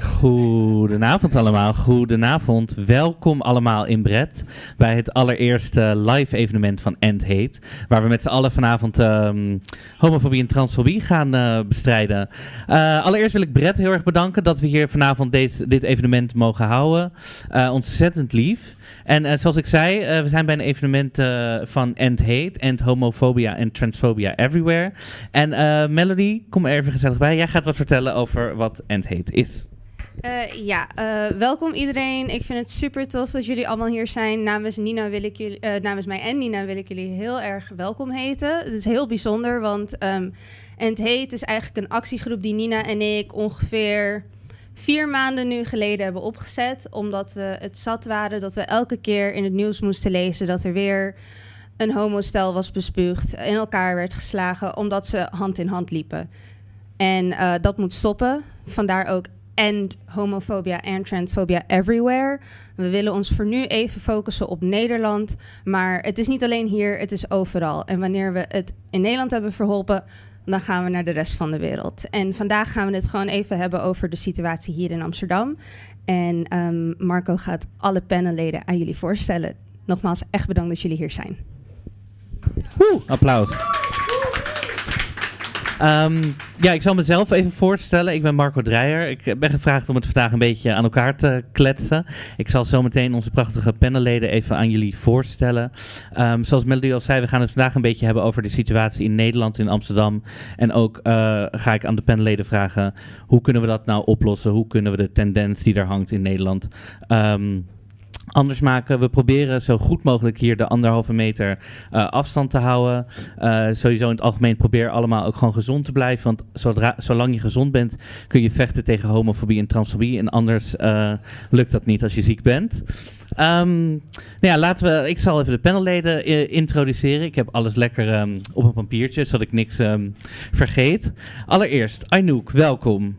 Goedenavond allemaal, goedenavond. Welkom allemaal in Bred bij het allereerste live evenement van End Hate. Waar we met z'n allen vanavond ehm, homofobie en transfobie gaan eh, bestrijden. Uh, allereerst wil ik Bred heel erg bedanken dat we hier vanavond deze, dit evenement mogen houden. Uh, ontzettend lief. En uh, zoals ik zei, uh, we zijn bij een evenement uh, van End Hate, End Homophobia en Transphobia Everywhere. En Melody, kom er even gezellig bij. Jij gaat wat vertellen over wat End Hate is. ja, welkom iedereen. Ik vind het super tof dat jullie allemaal hier zijn. Namens, Nina wil ik jullie, namens mij en Nina wil ik jullie heel erg welkom heten. Het is heel bijzonder, want um, End Hate is eigenlijk een actiegroep die Nina en ik ongeveer vier maanden nu geleden hebben opgezet. Omdat we het zat waren dat we elke keer in het nieuws moesten lezen dat er weer een homostel was bespuugd, in elkaar werd geslagen, omdat ze hand in hand liepen. En uh, dat moet stoppen. Vandaar ook end homophobia en transphobia everywhere. We willen ons voor nu even focussen op Nederland. Maar het is niet alleen hier, het is overal. En wanneer we het in Nederland hebben verholpen, dan gaan we naar de rest van de wereld. En vandaag gaan we het gewoon even hebben over de situatie hier in Amsterdam. En um, Marco gaat alle panelleden aan jullie voorstellen. Nogmaals, echt bedankt dat jullie hier zijn. Woe, applaus. Um, ja, ik zal mezelf even voorstellen. Ik ben Marco Dreyer. Ik ben gevraagd om het vandaag een beetje aan elkaar te kletsen. Ik zal zo meteen onze prachtige panelleden even aan jullie voorstellen. Um, zoals Melody al zei, we gaan het vandaag een beetje hebben over de situatie in Nederland, in Amsterdam. En ook uh, ga ik aan de panelleden vragen, hoe kunnen we dat nou oplossen? Hoe kunnen we de tendens die er hangt in Nederland... Um, anders maken. We proberen zo goed mogelijk hier de anderhalve meter uh, afstand te houden. Uh, sowieso in het algemeen probeer allemaal ook gewoon gezond te blijven. Want zolang je gezond bent kun je vechten tegen homofobie en transfobie. En anders uh, lukt dat niet als je ziek bent. Um, nou ja, laten we. Ik zal even de panelleden introduceren. Ik heb alles lekker um, op een papiertje, zodat ik niks um, vergeet. Allereerst, Anouk, welkom.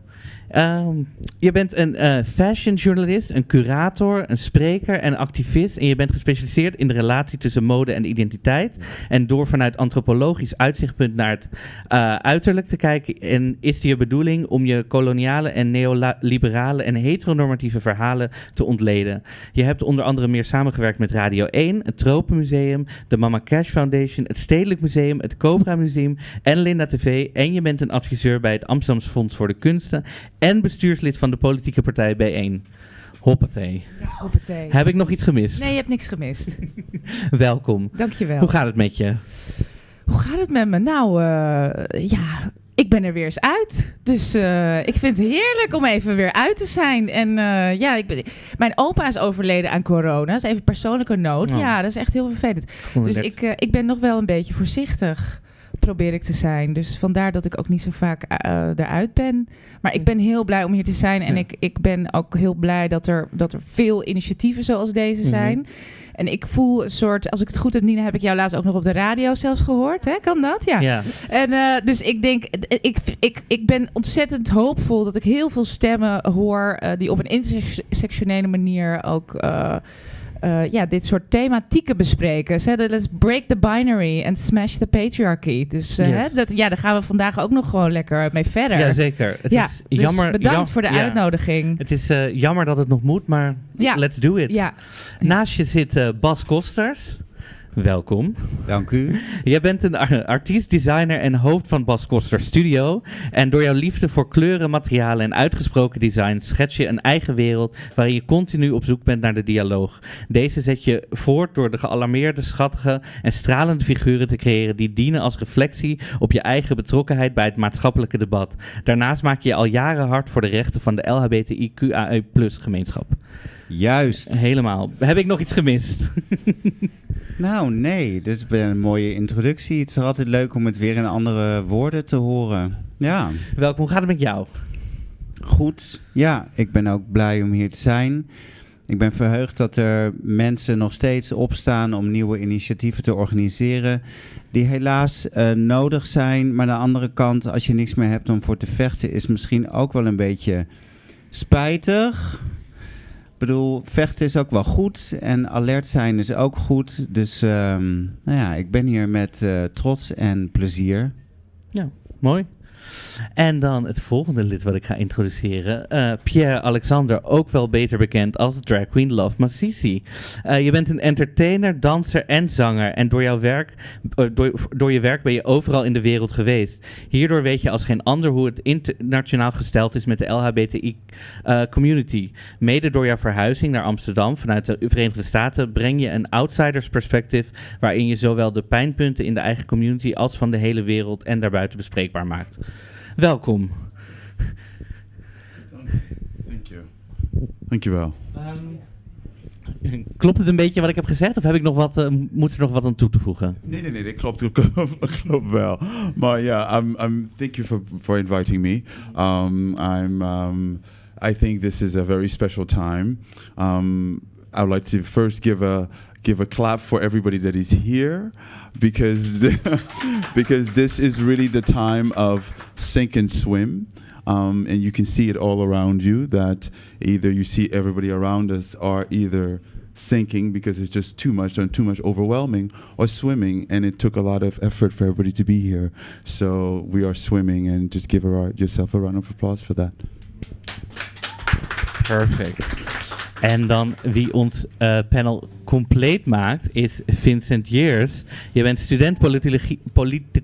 Um, je bent een uh, fashionjournalist, een curator, een spreker en activist. En je bent gespecialiseerd in de relatie tussen mode en identiteit. En door vanuit antropologisch uitzichtpunt naar het uh, uiterlijk te kijken. En is het je bedoeling om je koloniale en neoliberale en heteronormatieve verhalen te ontleden. Je hebt onder andere meer samengewerkt met Radio 1, het Tropenmuseum, de Mama Cash Foundation, het Stedelijk Museum, het Cobra Museum en Linda TV. En je bent een adviseur bij het Amsterdamse Fonds voor de Kunsten en bestuurslid van de politieke partij B1. Hoppatee. Ja, hoppatee. Heb ik nog iets gemist? Nee, je hebt niks gemist. Welkom. Dankjewel. Hoe gaat het met je? Hoe gaat het met me? Nou, uh, ja, ik ben er weer eens uit. Dus uh, ik vind het heerlijk om even weer uit te zijn. En uh, ja, ik ben, mijn opa is overleden aan corona. Dat is even persoonlijke nood. Oh. Ja, dat is echt heel vervelend. Dus ik, ik ben nog wel een beetje voorzichtig probeer ik te zijn. Dus vandaar dat ik ook niet zo vaak uh, eruit ben. Maar ik ben heel blij om hier te zijn. En ja. ik, ik ben ook heel blij dat er, dat er veel initiatieven zoals deze zijn. Mm -hmm. En ik voel een soort, als ik het goed heb, Nina, heb ik jou laatst ook nog op de radio zelfs gehoord. Hè? Kan dat? Ja. ja. En uh, dus ik denk, ik, ik, ik ben ontzettend hoopvol dat ik heel veel stemmen hoor uh, die op een intersectionele manier ook. Uh, uh, ja, dit soort thematieken bespreken. Ze let's break the binary and smash the patriarchy. Dus uh, yes. hè, dat, ja, daar gaan we vandaag ook nog gewoon lekker mee verder. Jazeker. Het ja, is jammer. Dus bedankt jam, voor de ja. uitnodiging. Het is uh, jammer dat het nog moet, maar ja. let's do it. Ja. Naast je zit Bas Kosters. Welkom. Dank u. Jij bent een artiest, designer en hoofd van Bas Koster Studio. En door jouw liefde voor kleuren, materialen en uitgesproken design schets je een eigen wereld waarin je continu op zoek bent naar de dialoog. Deze zet je voort door de gealarmeerde, schattige en stralende figuren te creëren die dienen als reflectie op je eigen betrokkenheid bij het maatschappelijke debat. Daarnaast maak je je al jaren hard voor de rechten van de LHBTIQAE gemeenschap. Juist. Helemaal. Heb ik nog iets gemist? Nou, nee. Dit is een mooie introductie. Het is altijd leuk om het weer in andere woorden te horen. Ja. Welkom. Hoe gaat het met jou? Goed. Ja, ik ben ook blij om hier te zijn. Ik ben verheugd dat er mensen nog steeds opstaan om nieuwe initiatieven te organiseren. Die helaas uh, nodig zijn. Maar aan de andere kant, als je niks meer hebt om voor te vechten, is misschien ook wel een beetje spijtig. Ik bedoel, vechten is ook wel goed en alert zijn is ook goed. Dus um, nou ja, ik ben hier met uh, trots en plezier. Ja, mooi. En dan het volgende lid wat ik ga introduceren. eh, Pierre Alexander, ook wel beter bekend als drag queen Love Masisi. Eh, je bent een entertainer, danser en zanger. En door, jouw werk, eh, door, door je werk ben je overal in de wereld geweest. Hierdoor weet je als geen ander hoe het internationaal gesteld is met de LHBTI-community. Mede door jouw verhuizing naar Amsterdam vanuit de Verenigde Staten breng je een outsiders perspectief waarin je zowel de pijnpunten in de eigen community als van de hele wereld en daarbuiten bespreekbaar maakt. Welkom. Thank you. Dankjewel. Klopt het een beetje wat ik heb gezegd of heb ik nog wat, eh, moet er nog wat aan toe te voegen? Nee, nee, nee, dat klopt, dat klopt, wel. Maar ja, I'm, I'm, thank you for, for inviting me. Um, I'm, um, I think this is a very special time. Um, I would like to first give a give a clap for everybody that is here because because this is really the time of sink and swim. Um, and you can see it all around you that either you see everybody around us are either sinking because it's just too much and too much overwhelming or swimming and it took a lot of effort for everybody to be here so we are swimming and just give our, yourself a round of applause for that Perfect. En dan wie ons eh, panel compleet maakt is Vincent Years. Je bent student politologie, politi-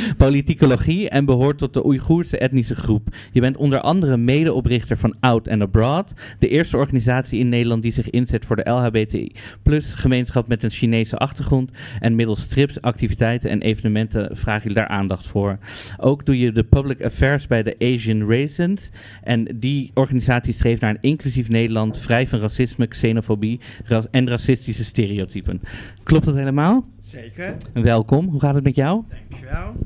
politicologie en behoort tot de Oeigoerse etnische groep. Je bent onder andere medeoprichter van Out and Abroad, de eerste organisatie in Nederland die zich inzet voor de LHBTI plus gemeenschap met een Chinese achtergrond. En middels strips, activiteiten en evenementen vraag je daar aandacht voor. Ook doe je de public affairs bij de Asian Raisins. En die organisatie streeft naar een inclusief Nederland, vrij van racisme, xenofobie en racistische stereotypen. Klopt dat helemaal? Zeker, Welkom, hoe gaat het met jou? dankjewel.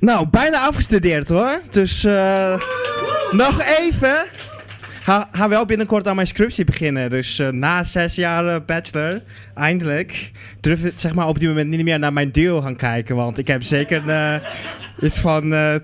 Nou, bijna afgestudeerd hoor. Dus eh, nog even. Ga, ga wel binnenkort aan mijn scriptie beginnen. Dus eh, na zes jaar eh, bachelor, eindelijk, durf ik zeg maar op dit moment niet meer naar mijn deal gaan kijken. Want ik heb zeker iets van eh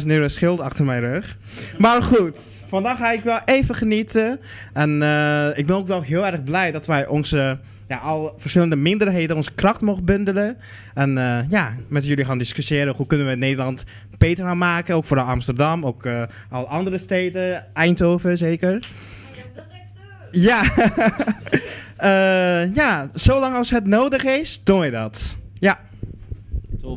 20.000 euro schuld achter mijn rug. Maar goed, vandaag ga ik wel even genieten. En eh, ik ben ook wel heel erg blij dat wij onze ja, al verschillende minderheden onze kracht mogen bundelen. En eh, ja, met jullie gaan discussiëren hoe kunnen we Nederland beter gaan maken. Ook voor Amsterdam, ook eh, al andere steden, Eindhoven zeker. Ja, Eh, ja, zolang als het nodig is, doen we dat. Ja.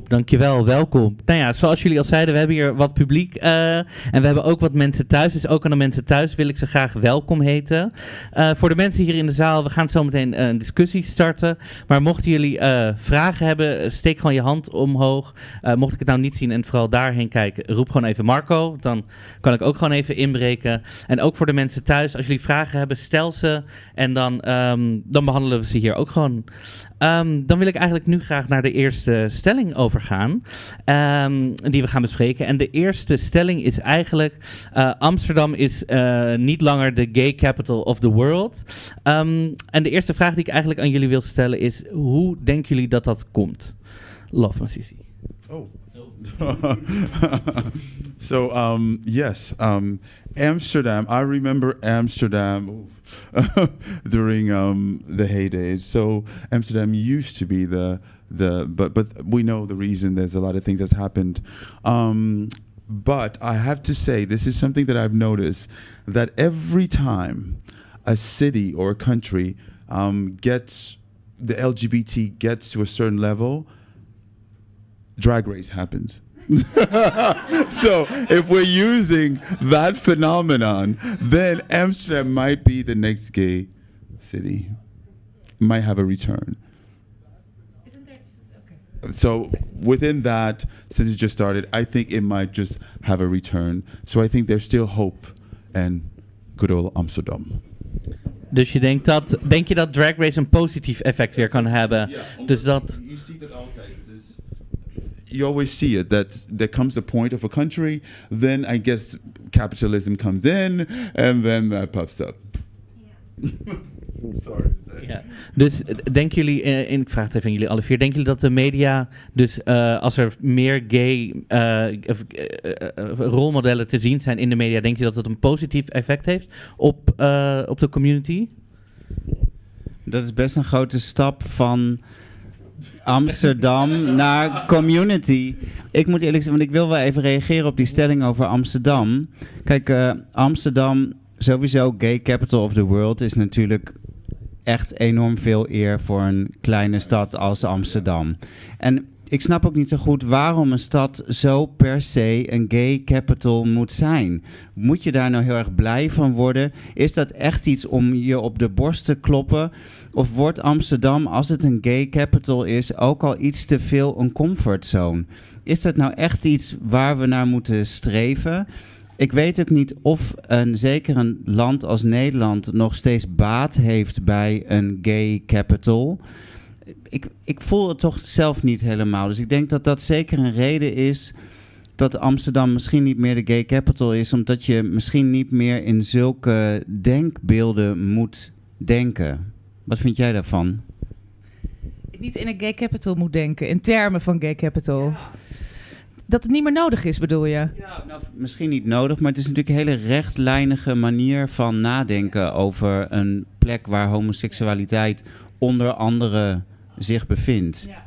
Dankjewel, welkom. Nou ja, zoals jullie al zeiden, we hebben hier wat publiek eh, en we hebben ook wat mensen thuis. Dus ook aan de mensen thuis wil ik ze graag welkom heten. Eh, voor de mensen hier in de zaal, we gaan zo meteen eh, een discussie starten. Maar mochten jullie vragen hebben, steek gewoon je hand omhoog. Mocht ik het nou niet zien en vooral daarheen kijken, roep gewoon even Marco. Dan kan ik ook gewoon even inbreken. En ook voor de mensen thuis, als jullie vragen hebben, stel ze. En dan, ehm, dan behandelen we ze hier ook gewoon. Ehm, dan wil ik eigenlijk nu graag naar de eerste stelling overgaan. ehm, die we gaan bespreken. En de eerste stelling is eigenlijk: eh, Amsterdam is eh, niet langer de gay capital of the world. Ehm, en de eerste vraag die ik eigenlijk aan jullie wil stellen is: hoe denken jullie dat dat komt? Love Masisi. Oh. so um, yes, um, Amsterdam. I remember Amsterdam during um, the heydays. So Amsterdam used to be the the, but but we know the reason. There's a lot of things that's happened. Um, but I have to say, this is something that I've noticed that every time a city or a country um, gets the LGBT gets to a certain level, drag race happens. so if we're using that phenomenon, then Amsterdam might be the next gay city, might have a return. Is there? So within that, since it just started, I think it might just have a return. So I think there's still hope and good old Amsterdam. Dus je denkt dat, denk je dat Drag Race een positief effect weer kan hebben? Dus dat. You see that altijd. You always see it that there comes a point of a country, then I guess capitalism comes in, and then that pops up. Sorry to say. Ja. Dus eh, denken jullie, eh, in, ik vraag het even aan jullie alle vier, denken jullie dat de media, dus eh, als er meer gay of, rolmodellen te zien zijn in de media, denk je dat het een positief effect heeft op, eh, op de community? Dat is best een grote stap van Amsterdam naar community. Ik moet eerlijk zeggen, want ik wil wel even reageren op die stelling over Amsterdam. Kijk, eh, Amsterdam, sowieso gay capital of the world, is natuurlijk echt enorm veel eer voor een kleine stad als Amsterdam. En ik snap ook niet zo goed waarom een stad zo per se een gay capital moet zijn. Moet je daar nou heel erg blij van worden? Is dat echt iets om je op de borst te kloppen? Of wordt Amsterdam, als het een gay capital is, ook al iets te veel een comfortzone? Is dat nou echt iets waar we naar moeten streven? Ik weet ook niet of een, zeker een land als Nederland nog steeds baat heeft bij een gay capital. Ik, ik voel het toch zelf niet helemaal. Dus ik denk dat dat zeker een reden is dat Amsterdam misschien niet meer de gay capital is, omdat je misschien niet meer in zulke denkbeelden moet denken. Wat vind jij daarvan? Niet in een gay capital moet denken, in termen van gay capital. Dat het niet meer nodig is, bedoel je? Ja, nou, misschien niet nodig, maar het is natuurlijk een hele rechtlijnige manier van nadenken over een plek waar homoseksualiteit onder andere zich bevindt. Ja.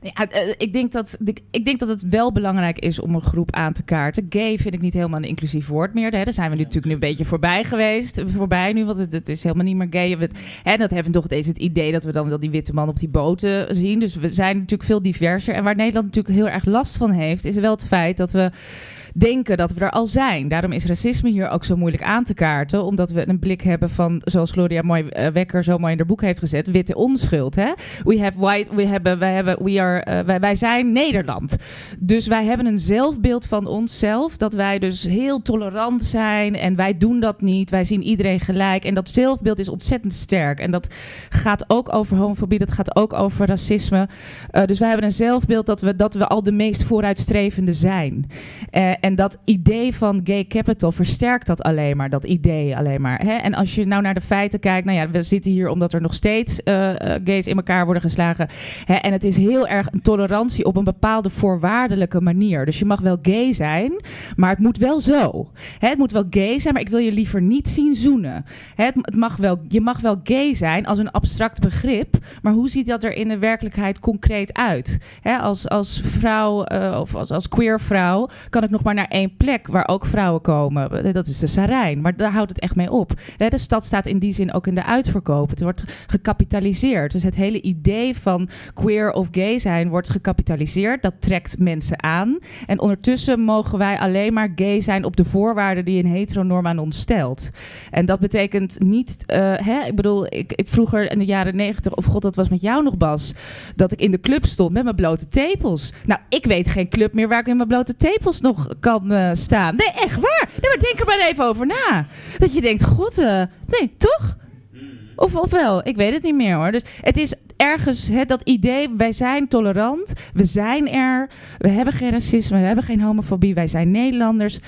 Nee, uh, uh, ik, denk dat, ik, denk dat het wel belangrijk is om een groep aan te kaarten. Gay vind ik niet helemaal een inclusief woord meer. Hè. Daar zijn we nu natuurlijk nu een beetje voorbij geweest. Voorbij nu, want het, het is helemaal niet meer gay. We, hè, dat hebben we toch steeds het idee dat we dan wel die witte man op die boten zien. Dus we zijn natuurlijk veel diverser. En waar Nederland natuurlijk heel erg last van heeft, is wel het feit dat we denken dat we er al zijn. Daarom is racisme hier ook zo moeilijk aan te kaarten. Omdat we een blik hebben van, zoals Gloria mooi, uh, Wekker zo mooi in haar boek heeft gezet, witte onschuld. Hè? We have white, we hebben, wij, hebben, we are, uh, wij, zijn Nederland. Dus wij hebben een zelfbeeld van onszelf. Dat wij dus heel tolerant zijn. En wij doen dat niet. Wij zien iedereen gelijk. En dat zelfbeeld is ontzettend sterk. En dat gaat ook over homofobie. Dat gaat ook over racisme. Uh, dus wij hebben een zelfbeeld dat we, dat we al de meest vooruitstrevende zijn. Uh, en dat idee van gay capital versterkt dat alleen maar, dat idee alleen maar. Hè? En als je nou naar de feiten kijkt, nou ja, we zitten hier omdat er nog steeds uh, gays in elkaar worden geslagen. Hè? En het is heel erg een tolerantie op een bepaalde voorwaardelijke manier. Dus je mag wel gay zijn, maar het moet wel zo. Hè? Het moet wel gay zijn, maar ik wil je liever niet zien zoenen. Hè? Het, mag wel, je mag wel gay zijn als een abstract begrip, maar hoe ziet dat er in de werkelijkheid concreet uit? Hè? Als, als vrouw uh, of als, als queer vrouw kan ik nog maar naar één plek waar ook vrouwen komen. Dat is de Sarijn. Maar daar houdt het echt mee op. De stad staat in die zin ook in de uitverkoop. Het wordt gecapitaliseerd. Dus het hele idee van queer of gay zijn wordt gecapitaliseerd. Dat trekt mensen aan. En ondertussen mogen wij alleen maar gay zijn op de voorwaarden die een heteronorm aan ons stelt. En dat betekent niet. Uh, hè, ik bedoel, ik, ik vroeger in de jaren negentig, of god, dat was met jou nog, Bas, dat ik in de club stond met mijn blote tepels. Nou, ik weet geen club meer waar ik in mijn blote tepels nog kan uh, staan. Nee, echt waar. Nee, maar denk er maar even over na. Dat je denkt, god, uh, nee, toch? Of, of wel? Ik weet het niet meer hoor. Dus het is ergens hè, dat idee, wij zijn tolerant, we zijn er, we hebben geen racisme, we hebben geen homofobie, wij zijn Nederlanders.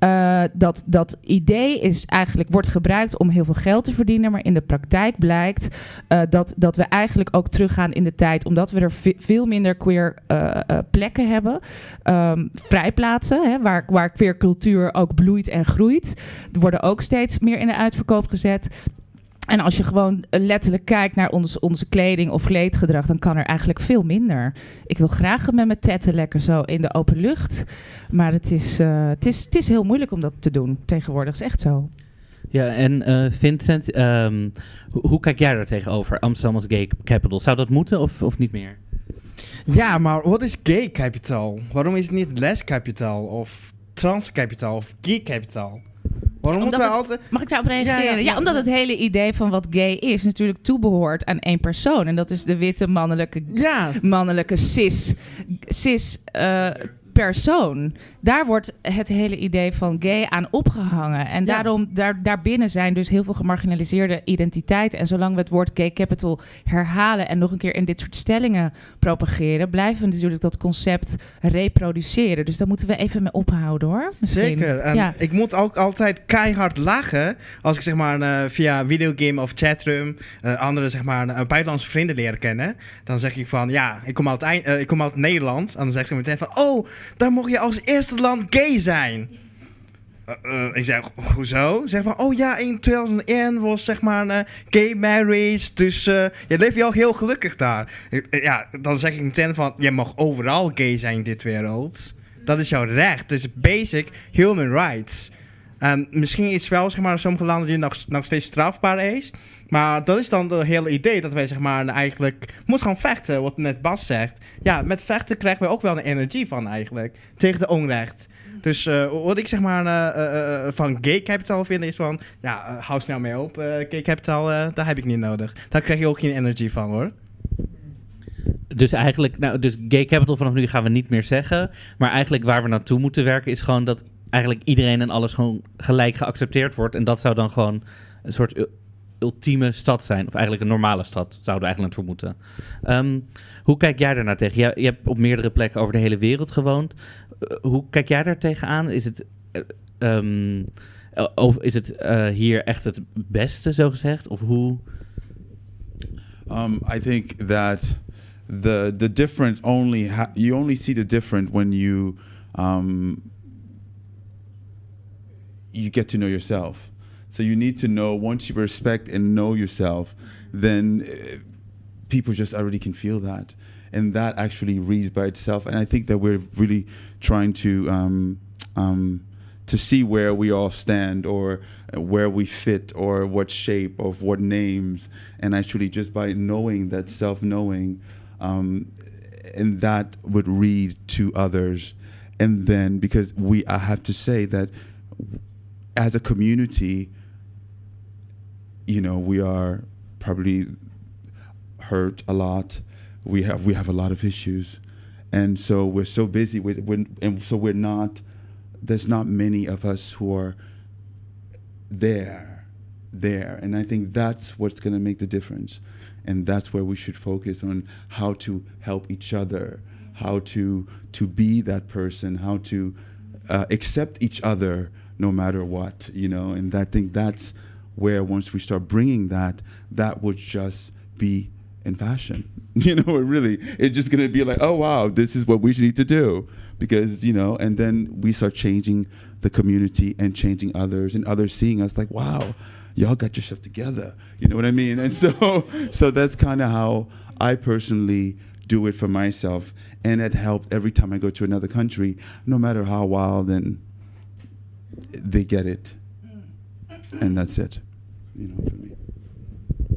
Uh, dat, dat idee is eigenlijk, wordt gebruikt om heel veel geld te verdienen, maar in de praktijk blijkt uh, dat, dat we eigenlijk ook teruggaan in de tijd, omdat we er veel minder queer uh, plekken hebben, um, vrijplaatsen, hè, waar, waar queer cultuur ook bloeit en groeit. Worden ook steeds meer in de uitverkoop gezet. En als je gewoon letterlijk kijkt naar ons, onze kleding of kleedgedrag, dan kan er eigenlijk veel minder. Ik wil graag met mijn tetten lekker zo in de open lucht. Maar het is, uh, het is, het is heel moeilijk om dat te doen tegenwoordig. is echt zo. Ja, en uh, Vincent, um, hoe, hoe, kijk jij daar tegenover? Amsterdam als gay capital. Zou dat moeten of, of niet meer? Ja, maar wat is gay capital? Waarom is het niet les capital of trans capital of gay capital? Waarom omdat moeten we het, altijd... Mag ik daarop reageren? Ja, ja, ja, omdat het hele idee van wat gay is natuurlijk toebehoort aan één persoon. En dat is de witte mannelijke, mannelijke cis, cis uh, persoon. Daar wordt het hele idee van gay aan opgehangen. En daarom, daar, daarbinnen zijn dus heel veel gemarginaliseerde identiteiten. En zolang we het woord gay capital herhalen en nog een keer in dit soort stellingen propageren, blijven we natuurlijk dat concept reproduceren. Dus daar moeten we even mee ophouden hoor. Misschien. Zeker. En ja. ik moet ook altijd keihard lachen als ik zeg maar uh, via videogame of chatroom uh, andere zeg maar uh, buitenlandse vrienden leren kennen. Dan zeg ik van ja, ik kom uit, ik kom uit Nederland. En dan zeg ze meteen van oh, daar mocht je als eerste land gay zijn. eh, eh, ik zeg, hoezo? Zeg van, oh ja, in 2001 was zeg maar een gay marriage, dus eh, je leeft je al heel gelukkig daar. Eh, ja, dan zeg ik meteen van, je mag overal gay zijn in dit wereld. Dat is jouw recht. Is basic human rights. En misschien is wel, zeg maar, sommige landen die nog, nog steeds strafbaar is. Maar dat is dan het hele idee dat wij, zeg maar, eigenlijk moeten gaan vechten, wat net Bas zegt. Ja, met vechten krijgen we ook wel een energie van eigenlijk, tegen de onrecht. Dus eh, wat ik zeg maar eh, eh, van gay capital vind is van, ja, hou snel mee op. gay capital, daar heb ik niet nodig. Daar krijg je ook geen energie van hoor. Dus eigenlijk, nou, dus gay capital vanaf nu gaan we niet meer zeggen. Maar eigenlijk waar we naartoe moeten werken is gewoon dat eigenlijk iedereen en alles gewoon gelijk geaccepteerd wordt. En dat zou dan gewoon een soort ultieme stad zijn. Of eigenlijk een normale stad, zouden eigenlijk naartoe moeten. Ehm, hoe kijk jij daarnaar tegen? Jij, je hebt op meerdere plekken over de hele wereld gewoond. Eh, hoe kijk jij daar tegenaan? Is het, eh, of is het hier echt het beste, zo gezegd? Of hoe... Um, I think that the the different only you only see the different when you um, you get to know yourself. So you need to know once you respect and know yourself, then uh, people just already can feel that, and that actually reads by itself. And I think that we're really trying to. Um, um, to see where we all stand or where we fit or what shape of what names and actually just by knowing that self-knowing um, and that would read to others and then because we i have to say that as a community you know we are probably hurt a lot. We have we have a lot of issues. And so we're so busy with when and so we're not there's not many of us who are there there. And i think that's what's going to make the difference. And that's where we should focus on how to help each other how to to be that person how to uh, accept each other no matter what you know? And i think that's where once we start bringing that that would just be in fashion. You know it really it's just going to be like oh wow this is what we need to do. Because you know and then we start changing the community and changing others and others seeing us like wow y'all got yourself together. You know what i mean? And so so that's kind of how i personally do it for myself. And it helped every time i go to another country no matter how wild and they get it. Mm. And that's it you know for me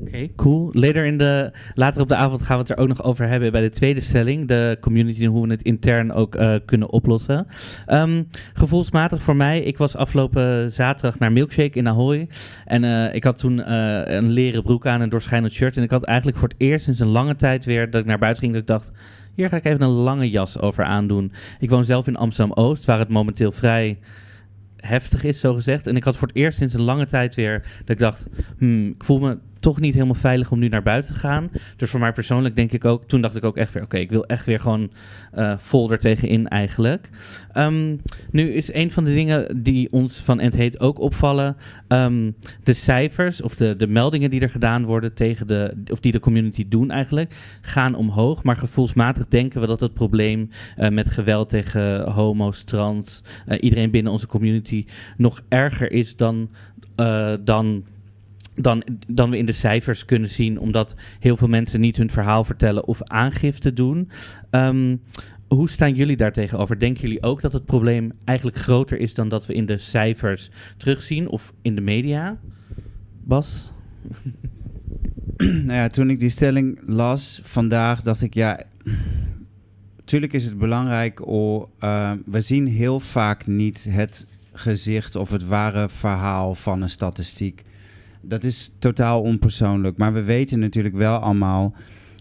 Oké, cool. Later, in de, later op de avond gaan we het er ook nog over hebben bij de tweede stelling. De community en hoe we het intern ook eh, kunnen oplossen. Ehm, gevoelsmatig voor mij, ik was afgelopen zaterdag naar Milkshake in Ahoy. En eh, ik had toen eh, een leren broek aan en doorschijnend shirt. En ik had eigenlijk voor het eerst sinds een lange tijd weer dat ik naar buiten ging. Dat ik dacht, hier ga ik even een lange jas over aandoen. Ik woon zelf in Amsterdam-Oost, waar het momenteel vrij heftig is, zo gezegd. En ik had voor het eerst sinds een lange tijd weer dat ik dacht, hmm, ik voel me toch niet helemaal veilig om nu naar buiten te gaan. Dus voor mij persoonlijk denk ik ook, toen dacht ik ook echt weer, oké, ik wil echt weer gewoon eh vol tegenin eigenlijk. Ehm, nu is een van de dingen die ons van End Heet ook opvallen, ehm, de cijfers of de, de meldingen die er gedaan worden tegen de, of die de community doen eigenlijk, gaan omhoog. Maar gevoelsmatig denken we dat het probleem eh, met geweld tegen homo's, trans, eh, iedereen binnen onze community nog erger is dan, dan, dan, dan we in de cijfers kunnen zien, omdat heel veel mensen niet hun verhaal vertellen of aangifte doen. Ehm, hoe staan jullie daar tegenover? Denken jullie ook dat het probleem eigenlijk groter is dan dat we in de cijfers terugzien of in de media? Bas? nou ja, toen ik die stelling las vandaag, dacht ik, ja, natuurlijk is het belangrijk. Oh, eh, we zien heel vaak niet het gezicht of het ware verhaal van een statistiek. Dat is totaal onpersoonlijk, maar we weten natuurlijk wel allemaal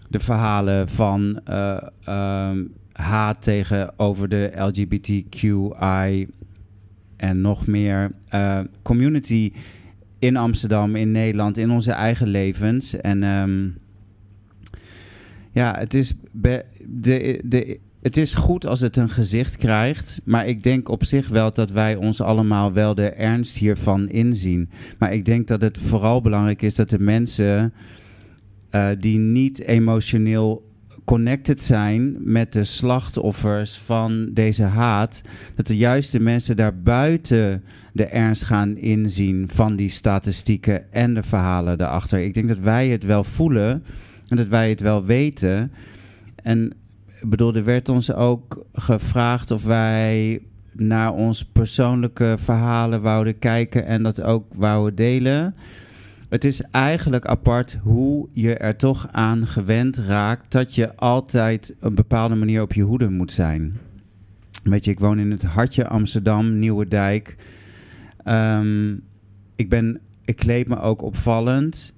de verhalen van ehm, haat tegenover de LGBTQI en nog meer eh, community in Amsterdam, in Nederland, in onze eigen levens. En ehm, ja, het is, de, de, het is goed als het een gezicht krijgt. Maar ik denk op zich wel dat wij ons allemaal wel de ernst hiervan inzien. Maar ik denk dat het vooral belangrijk is dat de mensen eh, die niet emotioneel connected zijn met de slachtoffers van deze haat, dat de juiste mensen daar buiten de ernst gaan inzien van die statistieken en de verhalen daarachter. Ik denk dat wij het wel voelen en dat wij het wel weten. En bedoel, er werd ons ook gevraagd of wij naar ons persoonlijke verhalen wouden kijken en dat ook wouden delen. Het is eigenlijk apart hoe je er toch aan gewend raakt dat je altijd een bepaalde manier op je hoede moet zijn. Weet je, ik woon in het hartje Amsterdam, Nieuwe Dijk. Ehm, ik, ben, ik kleed me ook opvallend.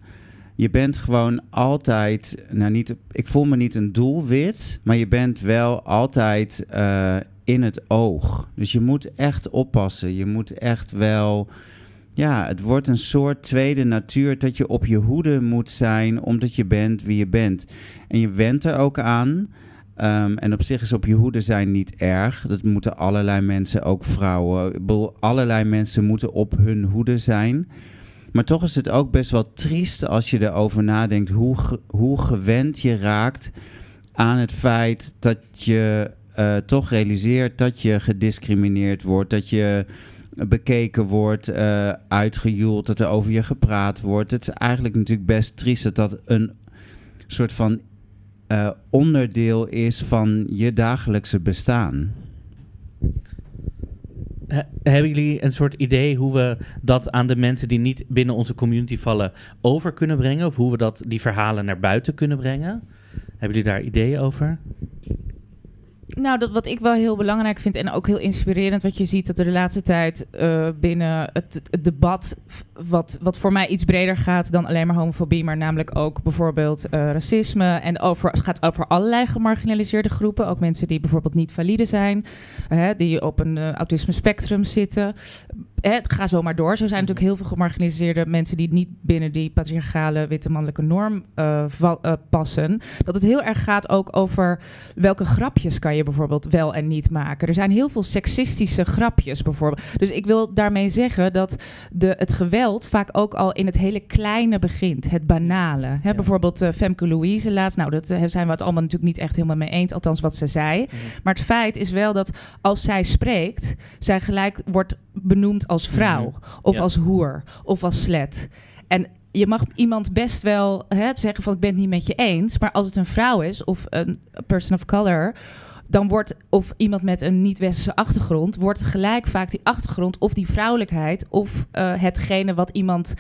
Je bent gewoon altijd, nou niet, ik voel me niet een doelwit, maar je bent wel altijd uh, in het oog. Dus je moet echt oppassen. Je moet echt wel ja, het wordt een soort tweede natuur dat je op je hoede moet zijn omdat je bent wie je bent. En je went er ook aan. Um, en op zich is op je hoede zijn niet erg. Dat moeten allerlei mensen, ook vrouwen. Allerlei mensen moeten op hun hoede zijn. Maar toch is het ook best wel triest als je erover nadenkt hoe, hoe gewend je raakt aan het feit dat je uh, toch realiseert dat je gediscrimineerd wordt, dat je bekeken wordt, uh, uitgejoeld, dat er over je gepraat wordt. Het is eigenlijk natuurlijk best triest dat dat een soort van uh, onderdeel is van je dagelijkse bestaan. Hebben jullie een soort idee hoe we dat aan de mensen die niet binnen onze community vallen over kunnen brengen? Of hoe we dat, die verhalen naar buiten kunnen brengen? Hebben jullie daar ideeën over? Nou, dat, wat ik wel heel belangrijk vind en ook heel inspirerend, wat je ziet dat er de laatste tijd uh, binnen het, debat, wat, wat voor mij iets breder gaat dan alleen maar homofobie, maar namelijk ook bijvoorbeeld uh, racisme en over, het gaat over allerlei gemarginaliseerde groepen, ook mensen die bijvoorbeeld niet valide zijn, uh, die op een autisme spectrum zitten. Het ga zo maar door. Zo zijn natuurlijk heel veel gemarginaliseerde mensen die niet binnen die patriarchale witte mannelijke norm passen. Dat het heel erg gaat ook over welke grapjes kan je bijvoorbeeld wel en niet maken. Er zijn heel veel seksistische grapjes bijvoorbeeld. Dus ik wil daarmee zeggen dat de, het geweld vaak ook al in het hele kleine begint. Het banale. Hè, ja. Bijvoorbeeld uh, Femke Louise laatst. Nou, dat zijn we het allemaal natuurlijk niet echt helemaal mee eens. Althans, wat ze zei. Mhm. Maar het feit is wel dat als zij spreekt, zij gelijk wordt benoemd als vrouw. Mhm. Of ja. als hoer. Of als slet. En je mag iemand best wel hè, zeggen van ik ben het niet met je eens. Maar als het een vrouw is of een person of color dan wordt, of iemand met een niet-westerse achtergrond, wordt gelijk vaak die achtergrond of die vrouwelijkheid of uh, hetgene wat iemand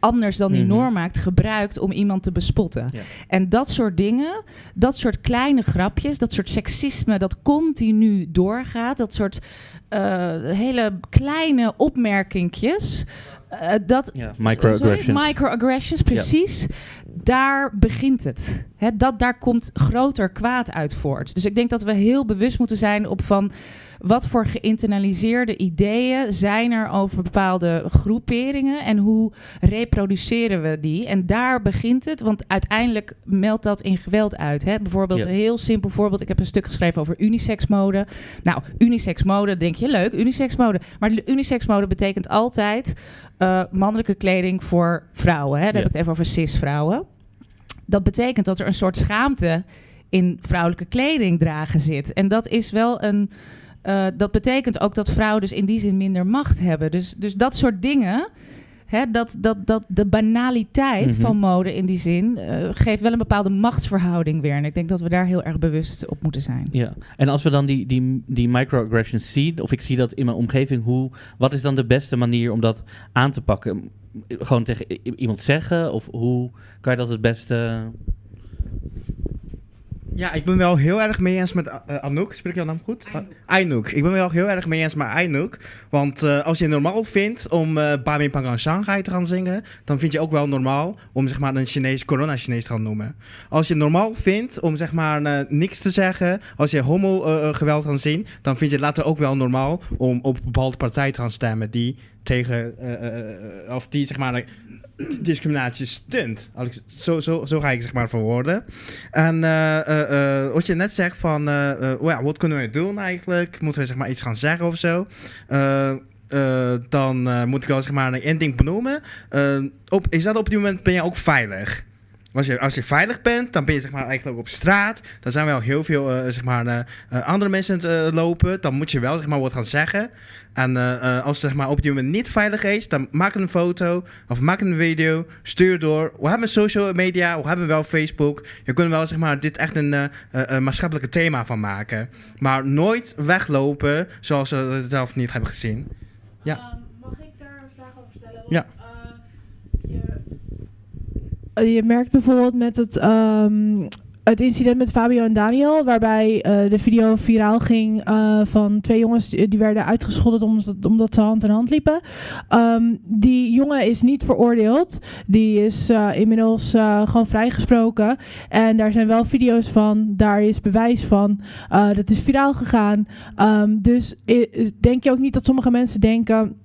anders dan die norm maakt, gebruikt om iemand te bespotten. Ja. En dat soort dingen, dat soort kleine grapjes, dat soort seksisme dat continu doorgaat, dat soort hele kleine opmerkingjes. Uh, dat, ja, microaggressions. Microaggressions, precies. Ja. Daar begint het. He, dat, daar komt groter kwaad uit voort. Dus ik denk dat we heel bewust moeten zijn op van wat voor geïnternaliseerde ideeën zijn er over bepaalde groeperingen en hoe reproduceren we die? En daar begint het, want uiteindelijk meldt dat in geweld uit. Hè? Bijvoorbeeld, een heel simpel voorbeeld. Ik heb een stuk geschreven over unisexmode. Nou, unisexmode, denk je leuk, unisexmode. Maar unisexmode betekent altijd uh, mannelijke kleding voor vrouwen. Hè? Daar ja. heb ik het even over cis-vrouwen. Dat betekent dat er een soort schaamte in vrouwelijke kleding dragen zit. En dat is wel een. Uh, dat betekent ook dat vrouwen dus in die zin minder macht hebben. Dus, dus dat soort dingen. Hè, dat, dat, dat de banaliteit mm -hmm. van mode in die zin uh, geeft wel een bepaalde machtsverhouding weer. En ik denk dat we daar heel erg bewust op moeten zijn. Ja, en als we dan die, die, die microaggressions zien, of ik zie dat in mijn omgeving, hoe, wat is dan de beste manier om dat aan te pakken? Gewoon tegen iemand zeggen? Of hoe kan je dat het beste... Ja, ik ben wel heel erg mee eens met uh, Anouk. Spreek jouw naam goed? Anouk. Anouk. Ik ben wel heel erg mee eens met Anouk. Want uh, als je het normaal vindt om uh, Bami Pangang Shanghai te gaan zingen, dan vind je ook wel normaal om zeg maar een Chinees corona-Chinees te gaan noemen. Als je het normaal vindt om zeg maar niks te zeggen, als je homo-geweld gaan zien, dan vind je het later ook wel normaal om op een bepaalde partij te gaan stemmen die tegen, of die zeg maar discriminatie stunt. Zo, zo, zo ga ik zeg maar verwoorden. En wat je net zegt van, oh wat kunnen we doen eigenlijk? Moeten we zeg maar iets gaan zeggen of zo? dan moet ik wel zeg maar één ding benoemen. op, is dat op dit moment ben je ook veilig? Als je, als je veilig bent, dan ben je zeg maar, eigenlijk ook op straat. Dan zijn wel heel veel eh, zeg maar, eh, eh, andere mensen aan het lopen. Dan moet je wel zeg maar, wat gaan zeggen. En als het zeg maar, op die moment niet veilig is, dan maak een foto of maak een video, stuur door. We hebben social media, we hebben wel Facebook. Je kunt wel zeg maar, dit echt een een maatschappelijke thema van maken. Maar nooit weglopen zoals we het zelf niet hebben gezien. Ja. Ehm, mag ik daar een vraag over stellen? Ja. eh, je, je merkt bijvoorbeeld met het, ehm, het incident met Fabio en Daniel, waarbij eh, de video viraal ging eh, van twee jongens die werden uitgescholden omdat, omdat ze hand in hand liepen. Ehm, die jongen is niet veroordeeld. Die is eh, inmiddels eh, gewoon vrijgesproken. En daar zijn wel video's van. Daar is bewijs van. Eh, dat is viraal gegaan. Ehm, dus denk je ook niet dat sommige mensen denken.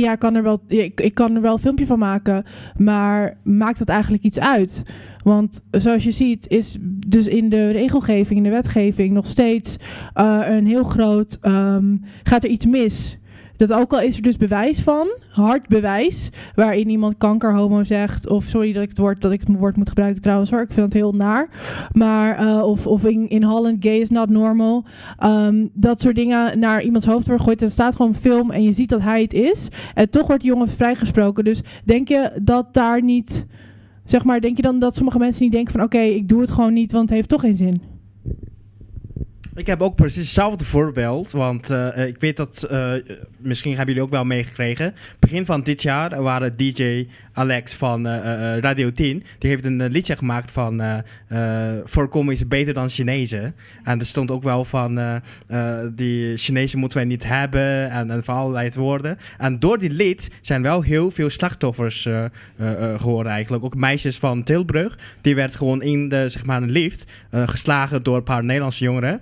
Ja, ik kan, er wel, ik, ik kan er wel een filmpje van maken, maar maakt dat eigenlijk iets uit? Want zoals je ziet, is dus in de regelgeving, in de wetgeving, nog steeds eh, een heel groot. ehm, gaat er iets mis? Dat ook al is er dus bewijs van, hard bewijs, waarin iemand kankerhomo zegt, of sorry dat ik het woord, dat ik het woord moet gebruiken trouwens hoor, ik vind het heel naar. Maar, eh, of, of in, in Holland, gay is not normal. Ehm, dat soort dingen naar iemands hoofd worden gegooid. En er staat gewoon film en je ziet dat hij het is. En toch wordt die jongen vrijgesproken. Dus denk je dat daar niet... Zeg maar, denk je dan dat sommige mensen niet denken van... Oké, ik doe het gewoon niet, want het heeft toch geen zin. Ik heb ook precies hetzelfde voorbeeld. Want eh, eh, ik weet dat, eh, misschien hebben jullie ook wel meegekregen. Begin van dit jaar waren DJ Alex van Radio 10. Die heeft een liedje gemaakt van voorkomen is beter dan Chinezen. En er stond ook wel van die Chinezen moeten wij niet hebben. En, en van allerlei woorden. En door die lied zijn wel heel veel slachtoffers geworden eigenlijk. Ook meisjes van Tilburg. Die werd gewoon in de, zeg maar, een lift geslagen door een paar Nederlandse jongeren.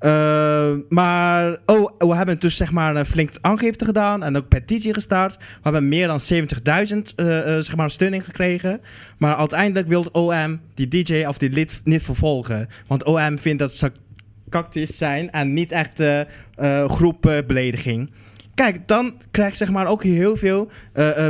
Uh, maar oh, we hebben dus zeg maar een flink aangifte gedaan en ook petitie gestart. We hebben meer dan 70.000 uh, uh, zeg maar steuning gekregen. Maar uiteindelijk wil OM die DJ of die lid niet vervolgen. Want OM vindt dat ze cactus zijn en niet echt uh, groepbelediging. Kijk, dan krijg zeg maar ook heel veel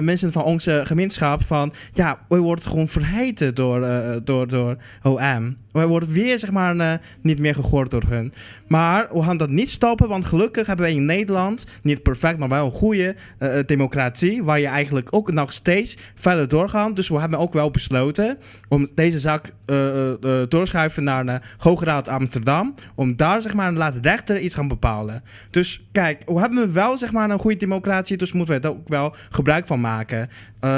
mensen van onze gemeenschap van... Ja, wij worden gewoon verheiten door, door, door OM. Wij worden weer zeg maar uh, niet meer gehoord door hun. Maar we gaan dat niet stoppen, want gelukkig hebben wij in Nederland... niet perfect, maar wel een goede uh, democratie... waar je eigenlijk ook nog steeds verder doorgaat. Dus we hebben ook wel besloten om deze zaak uh, doorschuiven naar de Hoge Raad Amsterdam... om daar zeg maar laat rechter iets gaan bepalen. Dus kijk, we hebben wel zeg maar een goede democratie... dus moeten we daar ook wel gebruik van maken.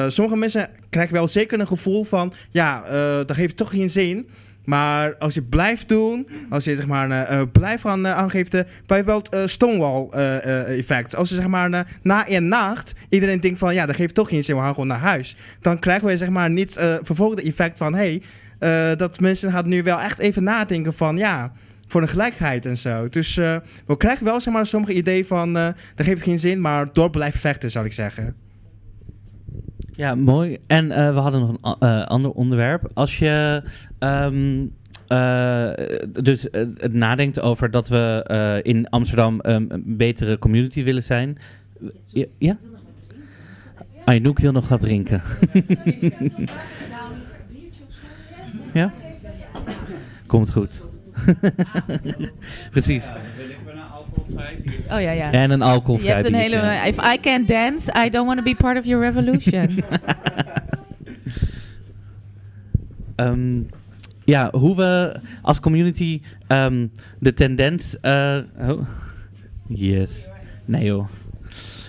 Sommige mensen krijgen wel zeker een gevoel van... ja, dat heeft toch geen zin... Maar als je blijft doen, als je zeg maar uh, blijft gaan uh, aangeven, bijvoorbeeld uh, Stonewall-effect. als je zeg maar na een nacht iedereen denkt van ja, dat geeft toch geen zin, we gaan gewoon naar huis. Dan krijgen we zeg maar niet vervolgde effect van hey, dat mensen gaan nu wel echt even nadenken van ja, voor de gelijkheid en zo. Dus we krijgen wel zeg maar sommige ideeën van dat geeft geen zin, maar door blijven vechten zou ik zeggen. Ja, mooi. En uh, we hadden nog een uh, ander onderwerp. Als je um, uh, dus het nadenkt over dat we in Amsterdam um, een betere community willen zijn. Ja? ja? Aynouk wil nog wat drinken. ja? Komt goed. Precies. Oh ja, ja. En een alcoholvrij Je hebt een hele... If I can't dance, I don't want to be part of your revolution. um, ja, hoe we als community um, de tendens... Uh, oh. Yes. Nee joh.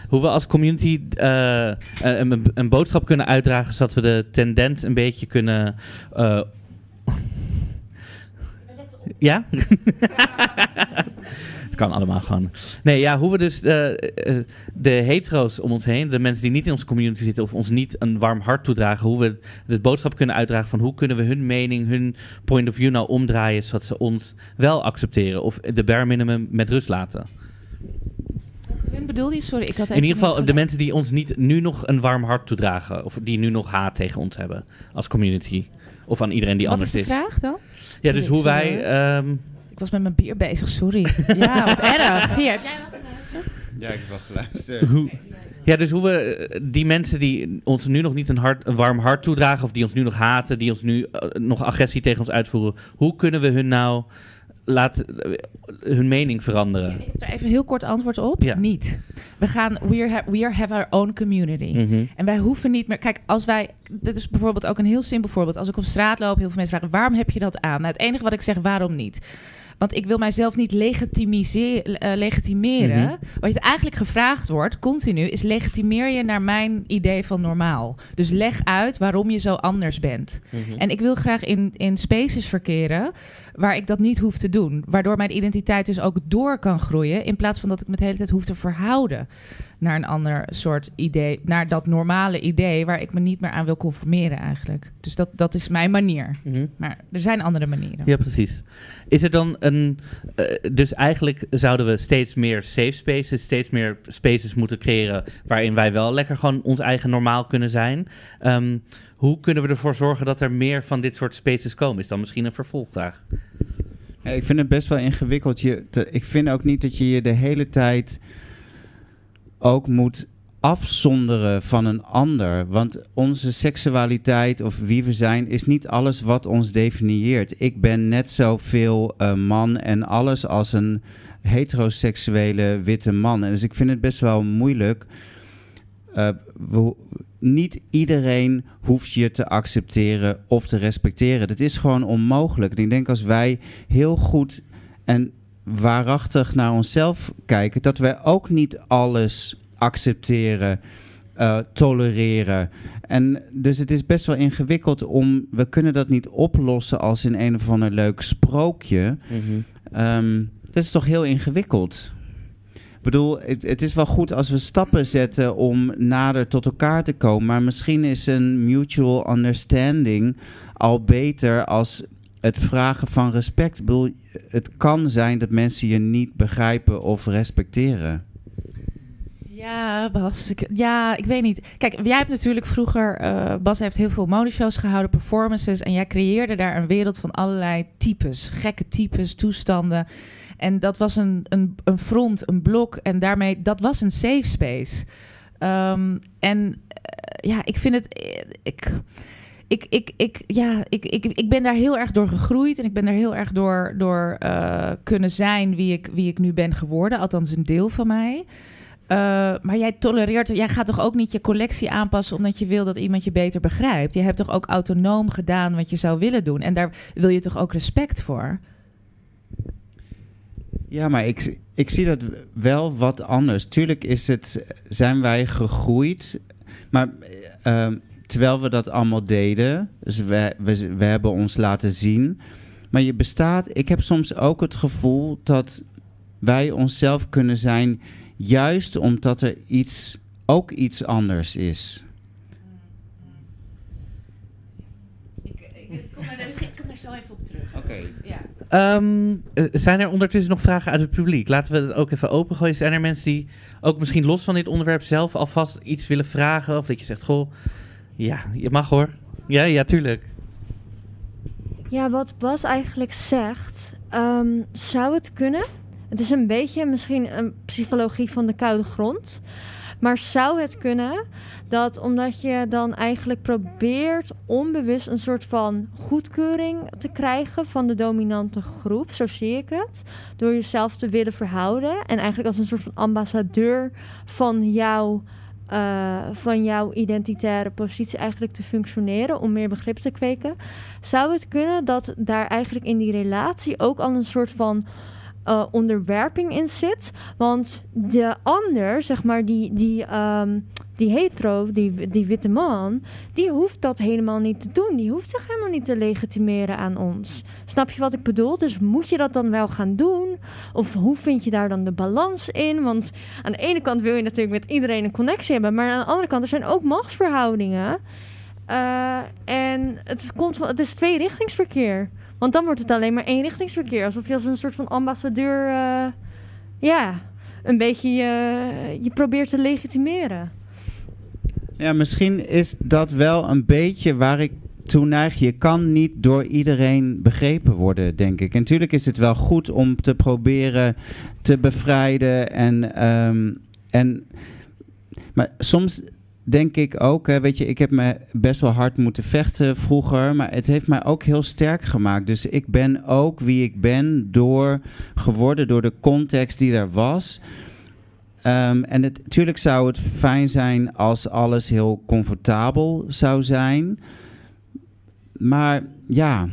Hoe we als community uh, een, een, boodschap kunnen uitdragen... zodat we de tendens een beetje kunnen... Uh, ja? Het kan allemaal gewoon. Nee, ja, hoe we dus de, uh, de hetero's om ons heen, de mensen die niet in onze community zitten of ons niet een warm hart toedragen, hoe we de boodschap kunnen uitdragen van hoe kunnen we hun mening, hun point of view nou omdraaien, zodat ze ons wel accepteren of de bare minimum met rust laten. Hun bedoel je? Sorry, ik had In ieder geval de mensen die ons niet nu nog een warm hart toedragen of die nu nog haat tegen ons hebben als community. Of aan iedereen die Wat anders is. de vraag dan? Ja, dus hoe wij... Um, ik was met mijn bier bezig, sorry. ja, wat erg. Hier, heb jij Ja, ik heb wel geluisterd. Hoe, Ja, dus hoe we eh, die mensen die ons nu nog niet een, hart, een warm hart toedragen, of die ons nu nog haten, die ons nu eh, nog agressie tegen ons uitvoeren, hoe kunnen we hun nou laten, eh, hun mening veranderen? Ik heb er even een heel kort antwoord op. Ja. Niet. We gaan, we are, we are have our own community. Mhm. En wij hoeven niet meer. Kijk, als wij. Dit is bijvoorbeeld ook een heel simpel voorbeeld. Als ik op straat loop, heel veel mensen vragen: waarom heb je dat aan? Nou, het enige wat ik zeg, waarom niet? Want ik wil mijzelf niet legitimiseren, eh, legitimeren. Mhm. Wat je eigenlijk gevraagd wordt, continu, is legitimeer je naar mijn idee van normaal. Dus leg uit waarom je zo anders bent. Mhm. En ik wil graag in, in spaces verkeren waar ik dat niet hoef te doen. Waardoor mijn identiteit dus ook door kan groeien. In plaats van dat ik me de hele tijd hoef te verhouden naar een ander soort idee. Naar dat normale idee waar ik me niet meer aan wil conformeren eigenlijk. Dus dat, dat is mijn manier. Mhm. Maar er zijn andere manieren. Ja, precies. Is er dan een. eh, dus eigenlijk zouden we steeds meer safe spaces, steeds meer spaces moeten creëren. waarin wij wel lekker gewoon ons eigen normaal kunnen zijn. Ehm, hoe kunnen we ervoor zorgen dat er meer van dit soort spaces komen? Is dan misschien een vervolgvraag? Ik vind het best wel ingewikkeld. Je te- ik vind ook niet dat je je de hele tijd ook moet afzonderen van een ander. Want onze seksualiteit of wie we zijn is niet alles wat ons definieert. Ik ben net zoveel eh, man en alles als een heteroseksuele witte man. En dus ik vind het best wel moeilijk. We- niet iedereen hoeft je te accepteren of te respecteren. Dat is gewoon onmogelijk. En ik denk als wij heel goed en waarachtig naar onszelf kijken, dat wij ook niet alles accepteren, eh, tolereren. En dus het is best wel ingewikkeld om. We kunnen dat niet oplossen als in een of ander leuk sprookje. Ehm, dat is toch heel ingewikkeld. Bedoel, het, is wel goed als we stappen zetten om nader tot elkaar te komen. Maar misschien is een mutual understanding al beter als het vragen van respect. Ik bedoel, het kan zijn dat mensen je niet begrijpen of respecteren. Ja, Bas. Ja, ik weet niet. Kijk, jij hebt natuurlijk vroeger... eh, Bas heeft heel veel modeshows gehouden, performances... en jij creëerde daar een wereld van allerlei types. Gekke types, toestanden. En dat was een, een, een front, een blok. En daarmee, dat was een safe space. Ehm, en eh, ja, ik vind het... eh, Ik, ik, ik, ik, ja, ik, ik, ik ben daar heel erg door gegroeid. En ik ben daar heel erg door, door eh, kunnen zijn wie ik, wie ik nu ben geworden. Althans, een deel van mij. Maar jij tolereert, jij gaat toch ook niet je collectie aanpassen omdat je wil dat iemand je beter begrijpt. Je hebt toch ook autonoom gedaan wat je zou willen doen. En daar wil je toch ook respect voor. Ja, maar ik, ik zie dat wel wat anders. Tuurlijk is het, zijn wij gegroeid, maar ehm, terwijl we dat allemaal deden, dus we, we, we hebben ons laten zien. Maar je bestaat, ik heb soms ook het gevoel dat wij onszelf kunnen zijn, juist omdat er iets, ook iets anders is. Ik, kom daar, misschien kom daar zo even op terug. Oké. Ja. Ehm, eh, zijn er ondertussen nog vragen uit het publiek? Laten we het ook even opengooien. Zijn er mensen die ook misschien los van dit onderwerp zelf alvast iets willen vragen? Of dat je zegt, goh, ja, je mag hoor. Ja, ja, tuurlijk. Ja, wat Bas eigenlijk zegt, ehm, zou het kunnen? Het is een beetje misschien een psychologie van de koude grond. Maar zou het kunnen dat omdat je dan eigenlijk probeert onbewust een soort van goedkeuring te krijgen van de dominante groep, zo zie ik het, door jezelf te willen verhouden en eigenlijk als een soort van ambassadeur van jouw eh, van jouw identitaire positie eigenlijk te functioneren om meer begrip te kweken. Zou het kunnen dat daar eigenlijk in die relatie ook al een soort van eh, onderwerping in zit? Want de ander, zeg maar, die, die, ehm, die hetero, die, die witte man, die hoeft dat helemaal niet te doen. Die hoeft zich helemaal niet te legitimeren aan ons. Snap je wat ik bedoel? Dus moet je dat dan wel gaan doen? Of hoe vind je daar dan de balans in? Want aan de ene kant wil je natuurlijk met iedereen een connectie hebben, maar aan de andere kant er zijn ook machtsverhoudingen. Eh, en het, komt het is tweerichtingsverkeer. Want dan wordt het alleen maar eenrichtingsverkeer. Alsof je als een soort van ambassadeur, eh, ja, een beetje je, je probeert te legitimeren. Ja, misschien is dat wel een beetje waar ik toe neig. Je kan niet door iedereen begrepen worden, denk ik. En natuurlijk is het wel goed om te proberen te bevrijden en, ehm, en maar soms denk ik ook, weet je, ik heb me best wel hard moeten vechten vroeger, maar het heeft mij ook heel sterk gemaakt. Dus ik ben ook wie ik ben door geworden door de context die er was. Ehm, en natuurlijk zou het fijn zijn als alles heel comfortabel zou zijn. Maar ja,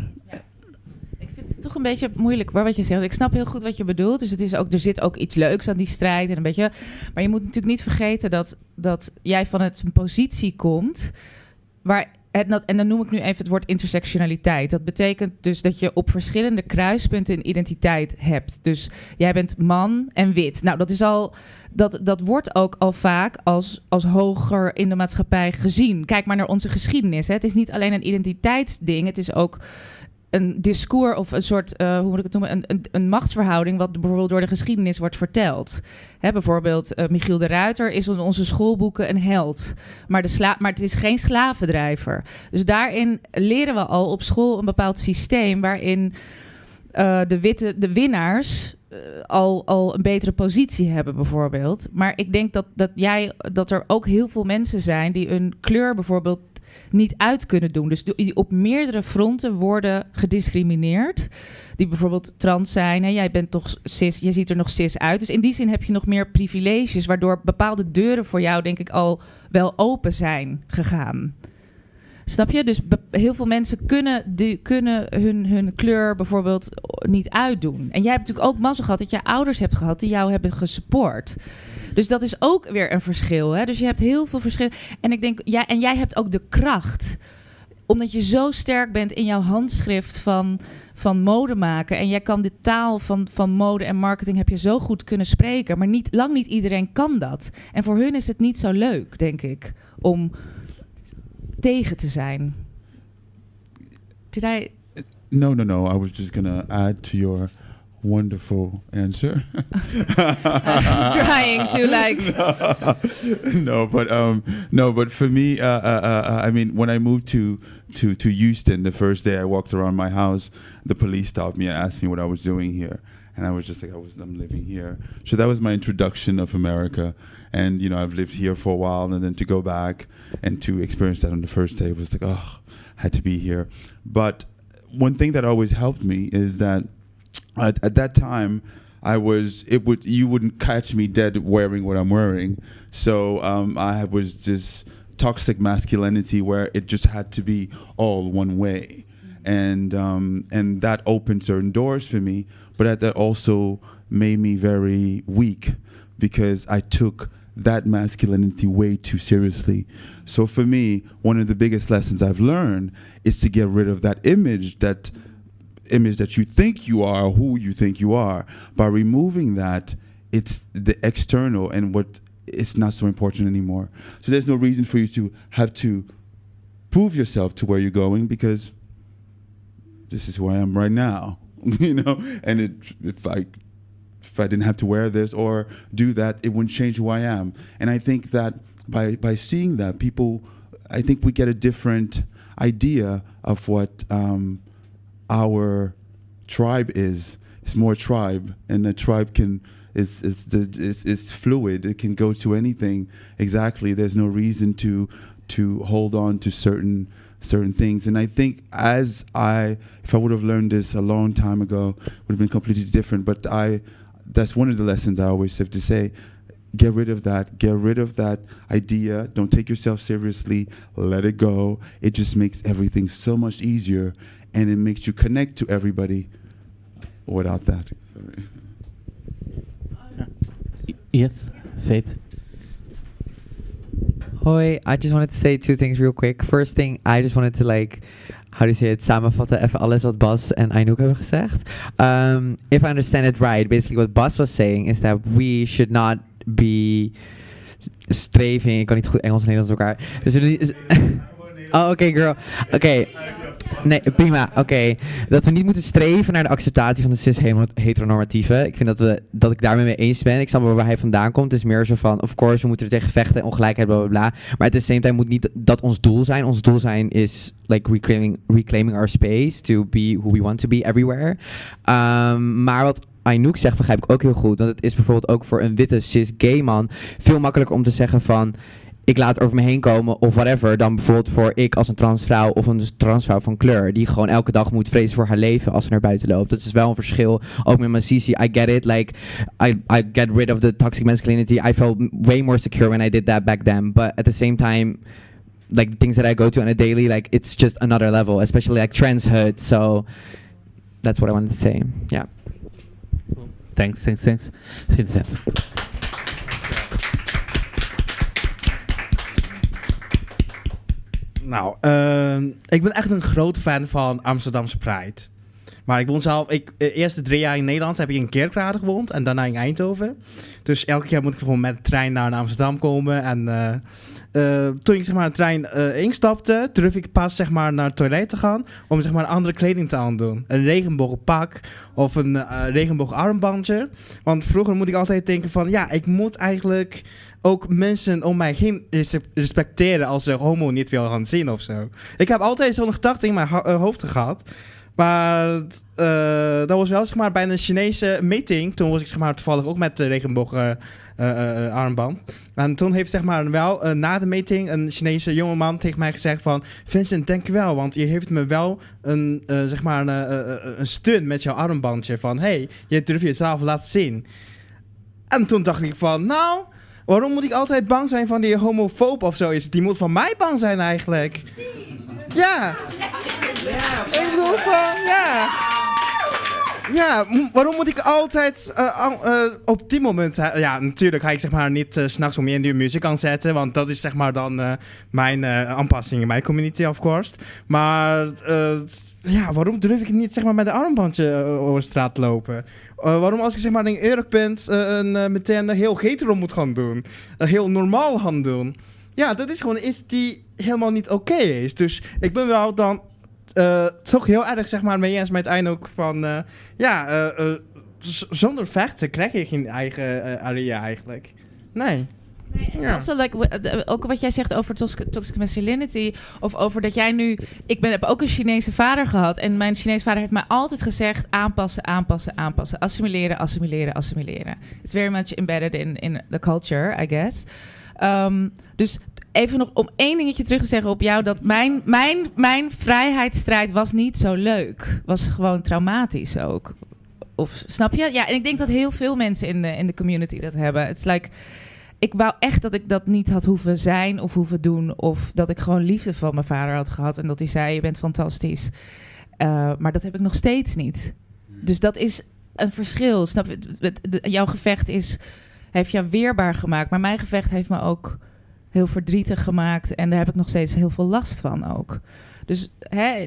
het toch een beetje moeilijk hoor, wat je zegt. Ik snap heel goed wat je bedoelt. Dus het is ook, er zit ook iets leuks aan die strijd. En een beetje, maar je moet natuurlijk niet vergeten dat, dat jij van het een positie komt waar. Dat, en dan noem ik nu even het woord intersectionaliteit. Dat betekent dus dat je op verschillende kruispunten een identiteit hebt. Dus jij bent man en wit. Nou, dat is al. Dat, dat wordt ook al vaak als, als hoger in de maatschappij gezien. Kijk maar naar onze geschiedenis. Hè. Het is niet alleen een identiteitsding. Het is ook een discours of een soort, eh, hoe moet ik het noemen, een, een, machtsverhouding wat bijvoorbeeld door de geschiedenis wordt verteld. Hè, bijvoorbeeld eh, Michiel de Ruiter is in onze schoolboeken een held, maar, de sla maar het is geen slavendrijver. Dus daarin leren we al op school een bepaald systeem waarin eh, de, witte, de winnaars al, al een betere positie hebben, bijvoorbeeld. Maar ik denk dat, dat, jij, dat er ook heel veel mensen zijn die hun kleur bijvoorbeeld niet uit kunnen doen. Dus die op meerdere fronten worden gediscrimineerd. Die bijvoorbeeld trans zijn. Hè? Jij bent toch cis, je ziet er nog cis uit. Dus in die zin heb je nog meer privileges, waardoor bepaalde deuren voor jou, denk ik, al wel open zijn gegaan. Snap je? Dus heel veel mensen kunnen, kunnen hun, hun kleur bijvoorbeeld niet uitdoen. En jij hebt natuurlijk ook mazzel gehad dat je ouders hebt gehad die jou hebben gesupport. Dus dat is ook weer een verschil. Hè? Dus je hebt heel veel verschillen. En ik denk, ja, en jij hebt ook de kracht. Omdat je zo sterk bent in jouw handschrift van, van mode maken. En jij kan de taal van, van mode en marketing heb je zo goed kunnen spreken. Maar niet, lang niet iedereen kan dat. En voor hun is het niet zo leuk, denk ik, om tegen te zijn. Did I... No, no, no. I was just gonna add to your wonderful answer. trying to, like- no, but um, no, but for me, uh, uh, uh, I mean, when I moved to to to Houston, the first day I walked around my house, the police stopped me and asked me what I was doing here, and I was just like, I was, I'm living here. So that was my introduction of America, and you know, I've lived here for a while, and then to go back and to experience that on the first day was like, oh, I had to be here. But one thing that always helped me is that at, at that time I was it would you wouldn't catch me dead wearing what I'm wearing. So um, I was just toxic masculinity where it just had to be all one way, and um, and that opened certain doors for me. But that, that also made me very weak because I took that masculinity way too seriously. So for me, one of the biggest lessons I've learned is to get rid of that image that image that you think you are, who you think you are. By removing that, it's the external and what it's not so important anymore. So there's no reason for you to have to prove yourself to where you're going because this is who I am right now. you know, and it, if I if I didn't have to wear this or do that, it wouldn't change who I am. And I think that by by seeing that, people, I think we get a different idea of what um, our tribe is. It's more tribe, and a tribe can it's it's it's, is fluid. It can go to anything. Exactly. There's no reason to to hold on to certain certain things. And I think as I, if I would have learned this a long time ago, would have been completely different. But I, that's one of the lessons I always have to say. Get rid of that. Get rid of that idea. Don't take yourself seriously. Let it go. It just makes everything so much easier, and it makes you connect to everybody. Without that, Sorry. Yes, Faith. Hoi, I just wanted to say two things real quick. First thing, I just wanted to like, how do you say it, samenvatten even alles wat Bas en Anouk hebben gezegd. Um, if I understand it right, basically what Bas was saying is that we should not be streving, ik kan niet goed Engels en Nederlands door elkaar. Dus we niet- Oh, oké girl. Oké. Nee, prima. Oké. Dat we niet moeten streven naar de acceptatie van de cis-heteronormatieve. Ik vind dat, we, dat ik daarmee mee eens ben. Ik snap wel waar hij vandaan komt. Het is meer zo van, of course, we moeten er tegen vechten en ongelijkheid, bla bla bla. Maar at the same time moet niet dat ons doel zijn. Ons doel zijn is like reclaiming, reclaiming our space to be who we want to be everywhere. Um, maar wat Anouk zegt begrijp ik ook heel goed. Want het is bijvoorbeeld ook voor een witte cis gay man veel makkelijker om te zeggen van ik laat over me heen komen of whatever dan bijvoorbeeld voor ik als een transvrouw of een transvrouw van kleur die gewoon elke dag moet vrezen voor haar leven als ze naar buiten loopt. Dat is wel een verschil. Ook met mijn Sisi, I get it. Like I, I get rid of the toxic masculinity. I felt way more secure when I did that back then. But at the same time, like the things that I go to on a daily, like it's just another level, especially like transhood. So that's what I wanted to say. Yeah. Thanks, thanks, thanks. Vincent. Nou, ehm, ik ben echt een groot fan van Amsterdamse Pride. Maar ik woon zelf, ik, de eerste drie jaar in Nederland heb ik in Kerkrade gewoond en daarna in Eindhoven. Dus elke keer moet ik gewoon met de trein naar Amsterdam komen. En eh, eh, toen ik zeg maar de trein eh, instapte, durf ik pas zeg maar naar het toilet te gaan om zeg maar andere kleding te aandoen. Een regenboogpak of een uh, regenboogarmbandje. Want vroeger moet ik altijd denken van ja, ik moet eigenlijk ook mensen om mij res- respecteren als ze homo niet wil gaan zien of zo. Ik heb altijd zo'n gedachte in mijn eh, hoofd gehad. Maar eh, dat was wel zeg maar bij een Chinese meeting. Toen was ik zeg maar toevallig ook met de regenboog eh, eh, eh, armband. En toen heeft zeg maar wel eh, na de meeting een Chinese jongeman tegen mij gezegd van... Vincent, denk wel, want je heeft me wel een, zeg maar een, een steun met jouw armbandje. Van, hey, je durft jezelf laten zien. En toen dacht ik van, nou, waarom moet ik altijd bang zijn van die homofoob of zoiets? Die moet van mij bang zijn eigenlijk. Ja. Ik bedoel van, ja. Ja, waarom moet ik altijd eh, eh, op die moment... eh, ja, natuurlijk ga ik zeg maar niet eh, 's s'nachts om 1 uur muziek aanzetten. Want dat is zeg maar dan eh, mijn eh, aanpassing in mijn community, of course. Maar eh, ja, waarom durf ik niet zeg maar met een armbandje eh, over straat lopen? Eh, waarom als ik zeg maar in Urk ben, eh, een, eh, meteen heel hetero moet gaan doen? Eh, heel normaal gaan doen? Ja, dat is gewoon iets die helemaal niet oké is. Dus ik ben wel dan eh, toch heel erg zeg maar mee eens met Eindhoek van... eh, ja, eh, zonder vechten krijg je geen eigen area eigenlijk. Nee. Ja. Also, like, ook wat jij zegt over toxic, toxic masculinity. Of over dat jij nu. Ik ben, heb ook een Chinese vader gehad. En mijn Chinese vader heeft mij altijd gezegd: aanpassen, aanpassen, aanpassen. Assimileren, assimileren, assimileren. It's very much embedded in, in the culture, I guess. Ehm, dus even nog om één dingetje terug te zeggen op jou. Dat mijn, mijn, mijn vrijheidsstrijd was niet zo leuk. Was gewoon traumatisch ook. Of snap je? Ja, en ik denk dat heel veel mensen in de, in de community dat hebben. It's like ik wou echt dat ik dat niet had hoeven zijn of hoeven doen. Of dat ik gewoon liefde van mijn vader had gehad. En dat hij zei, je bent fantastisch. Eh, maar dat heb ik nog steeds niet. Dus dat is een verschil. Snap je? Het- het- jouw gevecht is, heeft jou weerbaar gemaakt. Maar mijn gevecht heeft me ook heel verdrietig gemaakt. En daar heb ik nog steeds heel veel last van ook. Dus hè,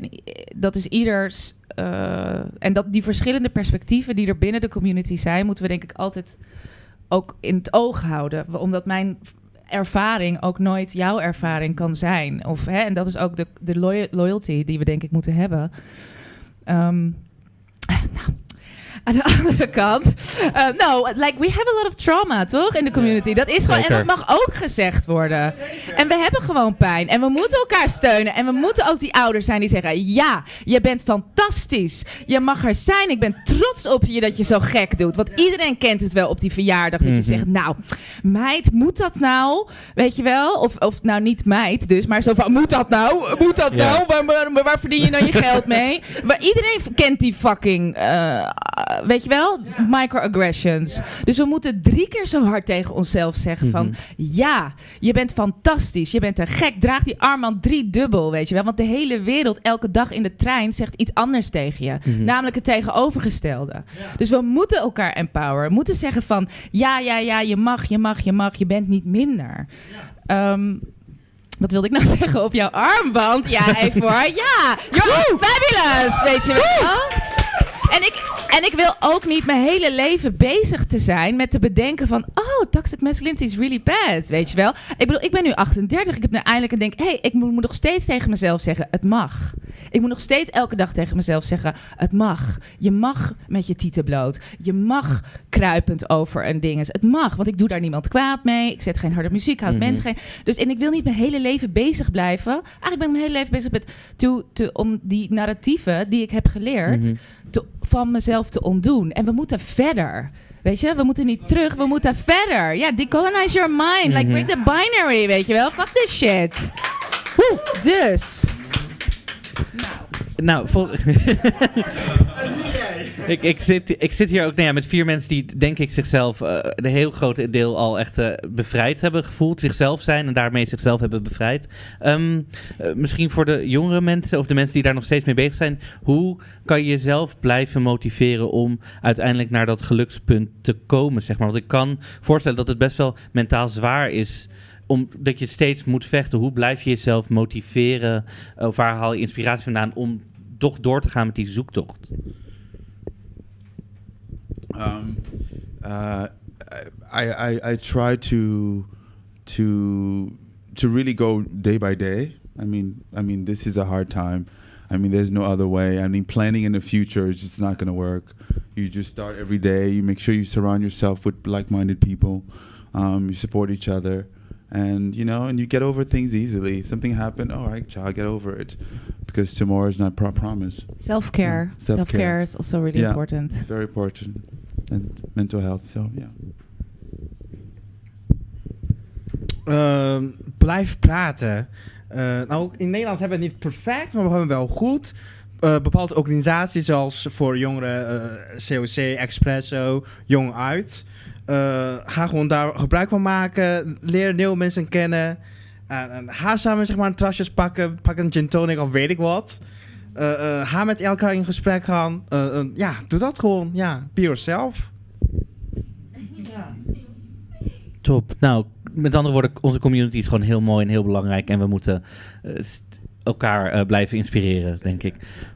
dat is ieders... eh, en dat die verschillende perspectieven die er binnen de community zijn... moeten we denk ik altijd ook in het oog houden. Omdat mijn ervaring ook nooit jouw ervaring kan zijn. Of, hè, en dat is ook de, de loya- loyalty die we denk ik moeten hebben. Ehm, nou, aan de andere kant. eh, no, like we have a lot of trauma, toch? In de community. Dat is gewoon. En dat mag ook gezegd worden. En we hebben gewoon pijn. En we moeten elkaar steunen. En we moeten ook die ouders zijn die zeggen: Ja, je bent fantastisch. Je mag er zijn. Ik ben trots op je dat je zo gek doet. Want iedereen kent het wel op die verjaardag. Dat je Mhm. zegt: Nou, meid, moet dat nou? Weet je wel? Of, of nou niet meid, dus, maar zo van: Moet dat nou? Moet dat Ja. nou? Waar, waar, waar verdien je nou je geld mee? Maar iedereen kent die fucking, eh, weet je wel, microaggressions. Dus we moeten drie keer zo hard tegen onszelf zeggen van... Mhm. Ja, je bent fantastisch, je bent een gek. Draag die armband drie dubbel, weet je wel. Want de hele wereld elke dag in de trein zegt iets anders tegen je. Mhm. Namelijk het tegenovergestelde. Dus we moeten elkaar empoweren. We moeten zeggen van... Ja, ja, ja, je mag, je mag, je mag. Je bent niet minder. Ehm, wat wilde ik nou zeggen op jouw armband? Ja, even hoor. Ja, you're fabulous, weet je wel. En ik, en ik wil ook niet mijn hele leven bezig te zijn met te bedenken van... oh, toxic masculinity is really bad, weet je wel. Ik bedoel, ik ben nu 38, ik heb nu eindelijk een denk, hey, ik moet, moet nog steeds tegen mezelf zeggen, het mag. Ik moet nog steeds elke dag tegen mezelf zeggen, het mag. Je mag met je tieten bloot. Je mag kruipend over een ding. Het mag, want ik doe daar niemand kwaad mee. Ik zet geen harde muziek, houd Mhm. mensen geen... Dus en ik wil niet mijn hele leven bezig blijven. Eigenlijk ben ik mijn hele leven bezig met... To, to, om die narratieven die ik heb geleerd... Mhm. te- van mezelf te ontdoen. En we moeten verder. Weet je, we moeten niet terug, we moeten verder. Ja, decolonize your mind. Like, Mhm. break the binary, weet je wel. Fuck this shit. Woe, dus. Nou, vol- ik, ik, zit, ik zit hier ook nou ja, met vier mensen die, denk ik, zichzelf eh een heel groot deel al echt eh, bevrijd hebben gevoeld. Zichzelf zijn en daarmee zichzelf hebben bevrijd. Ehm, eh, misschien voor de jongere mensen of de mensen die daar nog steeds mee bezig zijn. Hoe kan je jezelf blijven motiveren om uiteindelijk naar dat gelukspunt te komen, zeg maar? Want ik kan voorstellen dat het best wel mentaal zwaar is omdat je steeds moet vechten. Hoe blijf je jezelf motiveren? Of waar haal je inspiratie vandaan om toch door te gaan met die zoektocht? Um, uh, I, I I try to to to really go day by day. I mean, I mean, this is a hard time. I mean, there's no other way. I mean, planning in the future is just not going to work. You just start every day. You make sure you surround yourself with like-minded people. Um, you support each other, and you know, and you get over things easily. If something happened, all right, child, get over it, because tomorrow is not pro- promise. Self-care. Yeah, self-care. Self-care is also really Yeah. important. It's very important, and mental health. So. Ehm, blijf praten. Eh, nou, in Nederland hebben we het niet perfect, maar we hebben wel goed. Eh, bepaalde organisaties zoals voor jongeren eh, COC, Expresso, Jong Uit. eh, ga gewoon daar gebruik van maken. Leer nieuwe mensen kennen. En, en ga samen zeg maar, een trasjes pakken. Pak een gin tonic of weet ik wat. Eh, eh, ga met elkaar in gesprek gaan. Eh, ja, doe dat gewoon. Ja, be yourself. Top. Nou, met andere woorden, onze community is gewoon heel mooi en heel belangrijk. En we moeten elkaar eh, blijven inspireren, denk ik.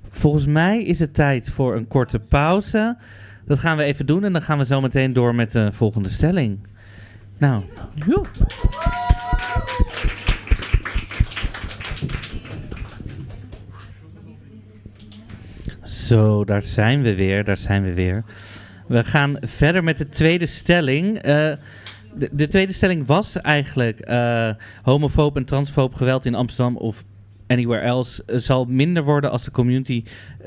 Volgens mij is het tijd voor een korte pauze. Dat gaan we even doen en dan gaan we zo meteen door met de volgende stelling. Nou, joe. Zo, daar zijn we weer, daar zijn we weer. We gaan verder met de tweede stelling. Eh, de, de tweede stelling was eigenlijk eh homofoob en transfoob geweld in Amsterdam of anywhere else eh, zal minder worden als de community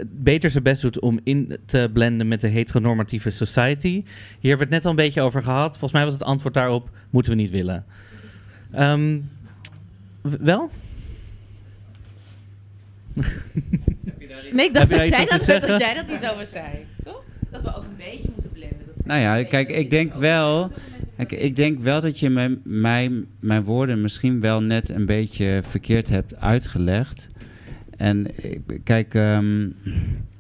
beter zijn best doet om in te blenden met de heteronormatieve society. Hier hebben we het net al een beetje over gehad. Volgens mij was het antwoord daarop moeten we niet willen. W- wel? Nee, ik dacht dat jij dat, dat jij dat iets over zei. Toch? Dat we ook een beetje moeten blenden. Dat Nou ja, kijk, ik denk wel. Kijk, ik denk wel dat je mijn, mijn, mijn woorden misschien wel net een beetje verkeerd hebt uitgelegd. En ik- kijk, ehm,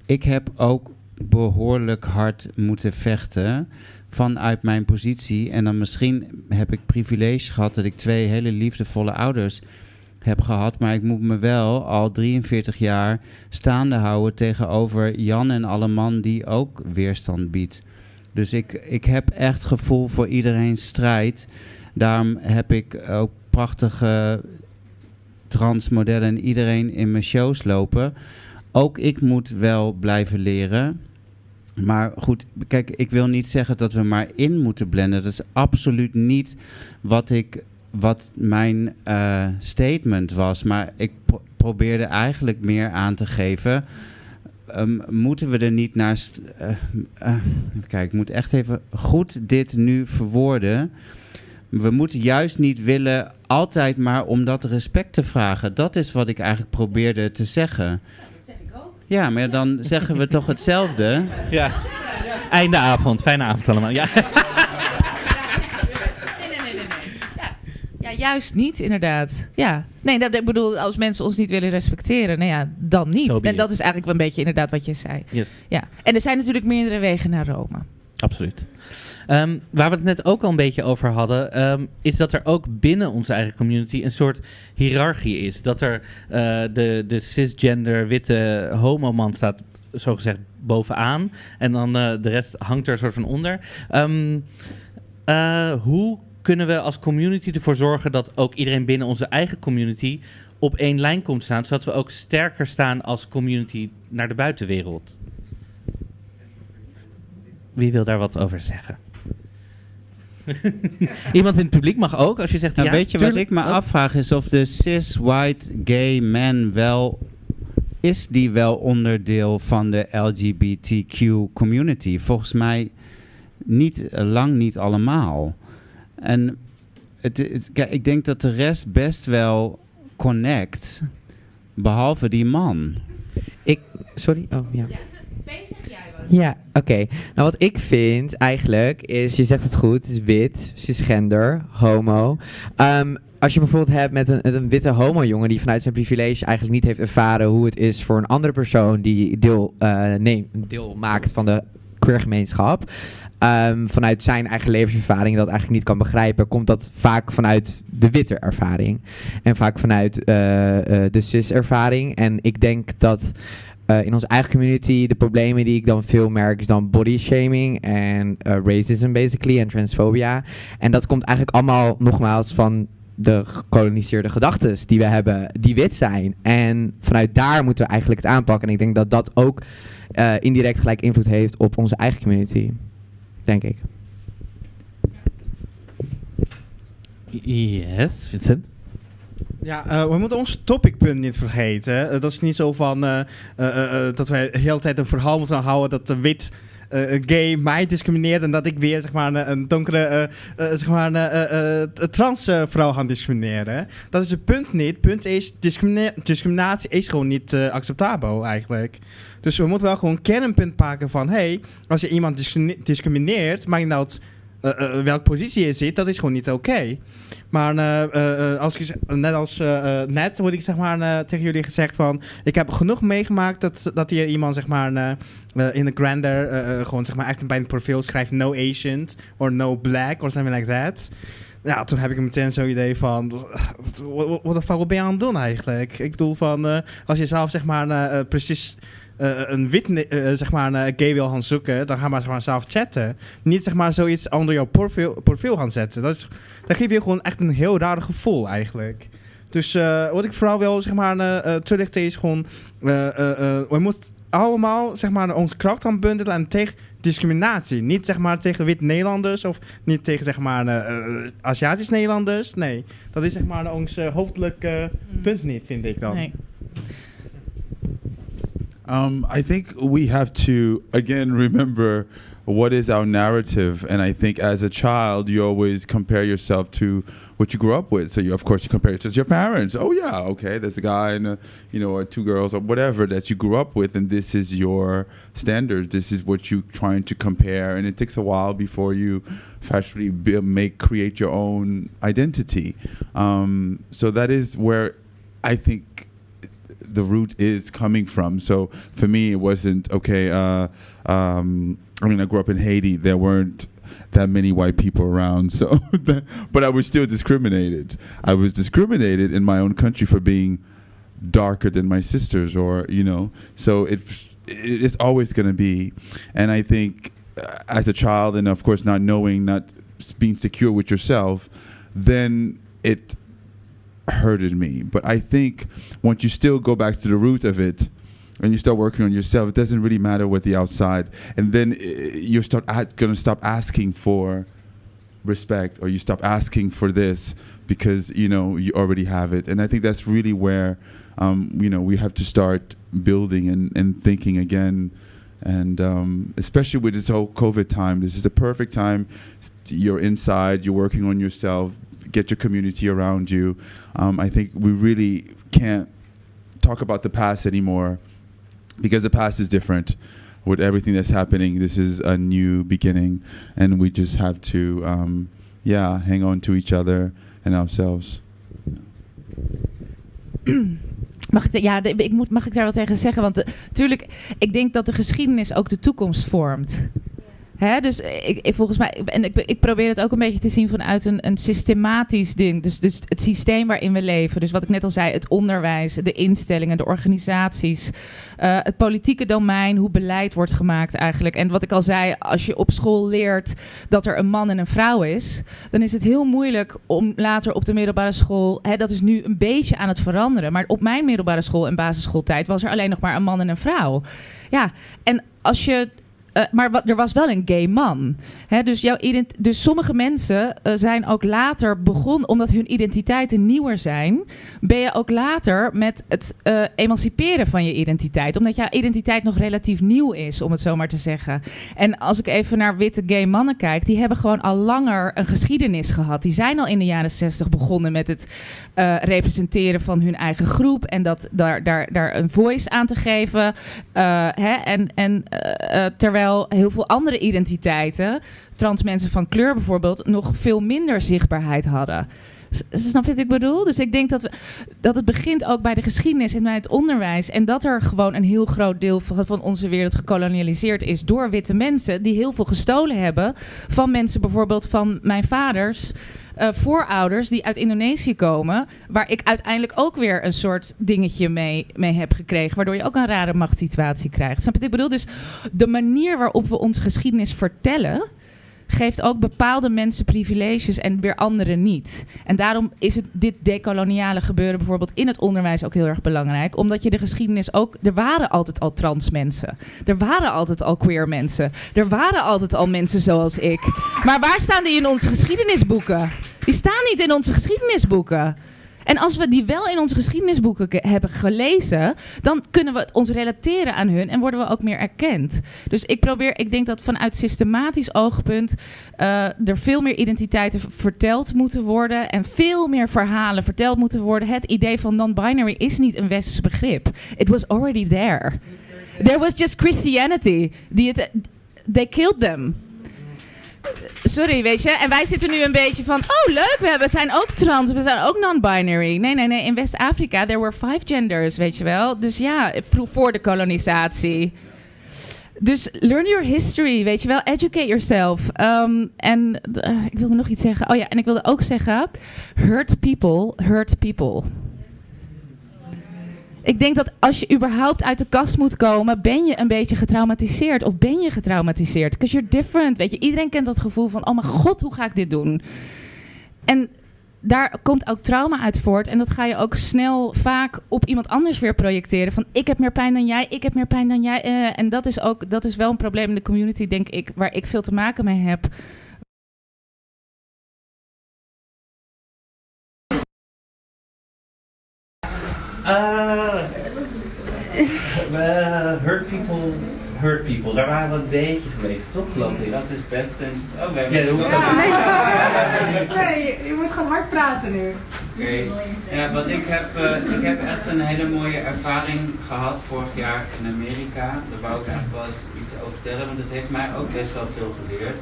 ik heb ook behoorlijk hard moeten vechten vanuit mijn positie. En dan misschien heb ik privilege gehad dat ik twee hele liefdevolle ouders heb gehad. Maar ik moet me wel al 43 jaar staande houden tegenover Jan en alle man die ook weerstand biedt. Dus ik, ik heb echt gevoel voor iedereen's strijd. Daarom heb ik ook prachtige transmodellen en iedereen in mijn shows lopen. Ook ik moet wel blijven leren. Maar goed, kijk, ik wil niet zeggen dat we maar in moeten blenden. Dat is absoluut niet wat, ik, wat mijn eh, statement was. Maar ik pro- probeerde eigenlijk meer aan te geven. Ehm, moeten we er niet naar. st- eh, eh, even kijken, ik moet echt even goed dit nu verwoorden. We moeten juist niet willen altijd maar om dat respect te vragen. Dat is wat ik eigenlijk probeerde te zeggen. Ja, maar dan zeggen we toch hetzelfde. Ja. Einde avond. Fijne avond allemaal. Ja. Nee, nee, nee, nee. nee. Ja. ja, juist niet, inderdaad. Ja. Nee, dat, ik bedoel, als mensen ons niet willen respecteren, nou ja, dan niet. So en dat is eigenlijk wel een beetje inderdaad wat je zei. Yes. Ja. En er zijn natuurlijk meerdere wegen naar Rome. Absoluut. Ehm, waar we het net ook al een beetje over hadden, ehm, is dat er ook binnen onze eigen community een soort hiërarchie is. Dat er eh, de, de cisgender witte homoman staat, zogezegd, bovenaan. En dan eh, de rest hangt er een soort van onder. Ehm, eh, hoe kunnen we als community ervoor zorgen dat ook iedereen binnen onze eigen community op één lijn komt staan, zodat we ook sterker staan als community naar de buitenwereld? Wie wil daar wat over zeggen? Iemand in het publiek mag ook, als je zegt Nou, ja. weet je wat ik me Wat? afvraag is of de cis white gay man wel is die wel onderdeel van de LGBTQ community? Volgens mij niet lang niet allemaal. En het, het- kijk, ik denk dat de rest best wel connect, behalve die man. Sorry? Oh, ja. Ja, oké. Nou, wat ik vind eigenlijk is, je zegt het goed, het is wit, cisgender, homo. Ehm, als je bijvoorbeeld hebt met een, een witte homo-jongen die vanuit zijn privilege eigenlijk niet heeft ervaren hoe het is voor een andere persoon die deel, eh, nee, deel maakt van de queergemeenschap. ehm, vanuit zijn eigen levenservaring dat eigenlijk niet kan begrijpen, komt dat vaak vanuit de witte ervaring. En vaak vanuit eh, eh, de cis-ervaring. En ik denk dat eh, in onze eigen community de problemen die ik dan veel merk is dan body shaming en racism basically en transfobia. En dat komt eigenlijk allemaal nogmaals van de gekoloniseerde gedachten die we hebben, die wit zijn. En vanuit daar moeten we eigenlijk het aanpakken. En ik denk dat dat ook eh, indirect gelijk invloed heeft op onze eigen community. Denk ik. Yes, Vincent. Ja, eh, we moeten ons topicpunt niet vergeten. Eh, dat is niet zo van eh, eh, eh, eh, dat wij de hele tijd een verhaal moeten houden dat de wit gay mij discrimineert en dat ik weer zeg maar, een- een donkere eh, eh, zeg maar, eh, eh, eh, trans eh, vrouw ga discrimineren. Dat is het punt niet. Punt is, discriminatie is gewoon niet eh, acceptabel eigenlijk. Dus we moeten wel gewoon een kernpunt pakken van... hey, als je iemand discrimine- discrimineert, maakt niet uit eh, welke positie je zit, dat is gewoon niet oké. Maar als ik, net als net word ik zeg maar, tegen jullie gezegd van... Ik heb genoeg meegemaakt dat, dat hier iemand zeg maar, in de grander... gewoon zeg maar, echt bij het profiel schrijft no Asian or no black or something like that. Ja, toen heb ik meteen zo'n idee van... Wat de fuck ben je aan het doen eigenlijk? Ik bedoel van... als je zelf zeg maar precies... eh, een wit ne- eh, zeg maar, een gay wil gaan zoeken, dan ga maar, zeg maar zelf chatten. Niet zeg maar zoiets onder jouw profiel, profiel gaan zetten. Dat, is, dat geeft je gewoon echt een heel raar gevoel eigenlijk. Dus eh, wat ik vooral wil zeg maar, eh, eh, toelichten is gewoon... eh, eh, eh, we moeten allemaal zeg maar, onze kracht gaan bundelen en tegen discriminatie. Niet zeg maar tegen wit Nederlanders of niet tegen zeg maar eh, eh, Aziatisch Nederlanders. Nee, dat is zeg maar ons eh, hoofdelijk eh, punt niet, vind ik dan. Nee. Um, I think we have to again remember what is our narrative, and I think as a child you always compare yourself to what you grew up with. So you, of course, you compare it to your parents. Oh yeah, okay, there's a guy and a, you know, or two girls or whatever that you grew up with, and this is your standard. This is what you're trying to compare, and it takes a while before you actually make create your own identity. Um, so that is where I think the root is coming from. So for me, it wasn't okay. Uh, um, I mean, I grew up in Haiti. There weren't that many white people around, so but I was still discriminated. I was discriminated in my own country for being darker than my sisters, or you know. So it it's always going to be, and I think uh, as a child, and of course not knowing, not being secure with yourself, then it hurted me. But I think once you still go back to the root of it and you start working on yourself, it doesn't really matter what the outside. And then uh, you start going to stop asking for respect or you stop asking for this because you know you already have it. And I think that's really where um, you know we have to start building and, and thinking again. And um, especially with this whole COVID time, this is the perfect time. You're inside, you're working on yourself, get your community around you. Um, I think we really can't talk about the past anymore because the past is different. With everything that's happening, this is a new beginning, and we just have to, um, yeah, hang on to each other and ourselves. Mag ik, ja, ik moet, mag ik daar wat tegen zeggen? Want natuurlijk, ik denk dat de geschiedenis ook de toekomst vormt. Hè, dus ik, volgens mij, en ik, ik probeer het ook een beetje te zien vanuit een, een systematisch ding. Dus, dus het systeem waarin we leven. Dus wat ik net al zei, het onderwijs, de instellingen, de organisaties, eh, het politieke domein, hoe beleid wordt gemaakt eigenlijk. En wat ik al zei, als je op school leert dat er een man en een vrouw is, dan is het heel moeilijk om later op de middelbare school, hè, dat is nu een beetje aan het veranderen. Maar op mijn middelbare school en basisschooltijd was er alleen nog maar een man en een vrouw. Ja, en als je eh, maar er was wel een gay man. Dus, jouw dus sommige mensen eh, zijn ook later begonnen, omdat hun identiteiten nieuwer zijn, ben je ook later met het eh, emanciperen van je identiteit. Omdat jouw identiteit nog relatief nieuw is, om het zo maar te zeggen. En als ik even naar witte gay mannen kijk, die hebben gewoon al langer een geschiedenis gehad. Die zijn al in de jaren zestig begonnen met het representeren van hun eigen groep en dat, daar, daar, daar een voice aan te geven. En en eh, terwijl heel veel andere identiteiten, trans mensen van kleur bijvoorbeeld, nog veel minder zichtbaarheid hadden. Snap je wat ik bedoel? Dus ik denk dat, we, dat het begint ook bij de geschiedenis en bij het onderwijs. En dat er gewoon een heel groot deel van, van onze wereld gekolonialiseerd is door witte mensen. Die heel veel gestolen hebben van mensen, bijvoorbeeld van mijn vaders eh, voorouders die uit Indonesië komen. Waar ik uiteindelijk ook weer een soort dingetje mee, mee heb gekregen. Waardoor je ook een rare machtssituatie krijgt. Snap je ik bedoel? Dus de manier waarop we onze geschiedenis vertellen geeft ook bepaalde mensen privileges en weer anderen niet. En daarom is het dit decoloniale gebeuren bijvoorbeeld in het onderwijs ook heel erg belangrijk. Omdat je de geschiedenis ook... Er waren altijd al trans mensen. Er waren altijd al queer mensen. Er waren altijd al mensen zoals ik. Maar waar staan die in onze geschiedenisboeken? Die staan niet in onze geschiedenisboeken. En als we die wel in onze geschiedenisboeken ke- hebben gelezen, dan kunnen we ons relateren aan hun en worden we ook meer erkend. Dus ik probeer, ik denk dat vanuit systematisch oogpunt eh, er veel meer identiteiten verteld moeten worden en veel meer verhalen verteld moeten worden. Het idee van non-binary is niet een westers begrip. It was already there. There was just Christianity. Die they killed them. Sorry, weet je. En wij zitten nu een beetje van... Oh, leuk, we zijn ook trans. We zijn ook non-binary. Nee, nee, nee. In West-Afrika, there were five genders, weet je wel. Dus ja, voor de kolonisatie. Dus learn your history, weet je wel. Educate yourself. Ehm, en eh, ik wilde nog iets zeggen. Oh ja, en ik wilde ook zeggen... Hurt people, hurt people. Ik denk dat als je überhaupt uit de kast moet komen, ben je een beetje getraumatiseerd. Of ben je getraumatiseerd? Because you're different. Weet je, iedereen kent dat gevoel van: oh mijn god, hoe ga ik dit doen? En daar komt ook trauma uit voort. En dat ga je ook snel vaak op iemand anders weer projecteren. Van ik heb meer pijn dan jij, ik heb meer pijn dan jij. Eh, en dat is ook dat is wel een probleem in de community, denk ik, waar ik veel te maken mee heb. Eh, eh, hurt people, hurt people. Daar waren we een beetje gebleven, toch geloof ik? Dat is best een... Oh, we Ja, hebben dat hoeft niet. Nee, je, je moet gewoon hard praten nu. Oké. Ja, wat ik heb, eh, ik heb echt een hele mooie ervaring gehad vorig jaar in Amerika. Daar wou ik eigenlijk wel eens iets over vertellen, want het heeft mij ook best wel veel geleerd.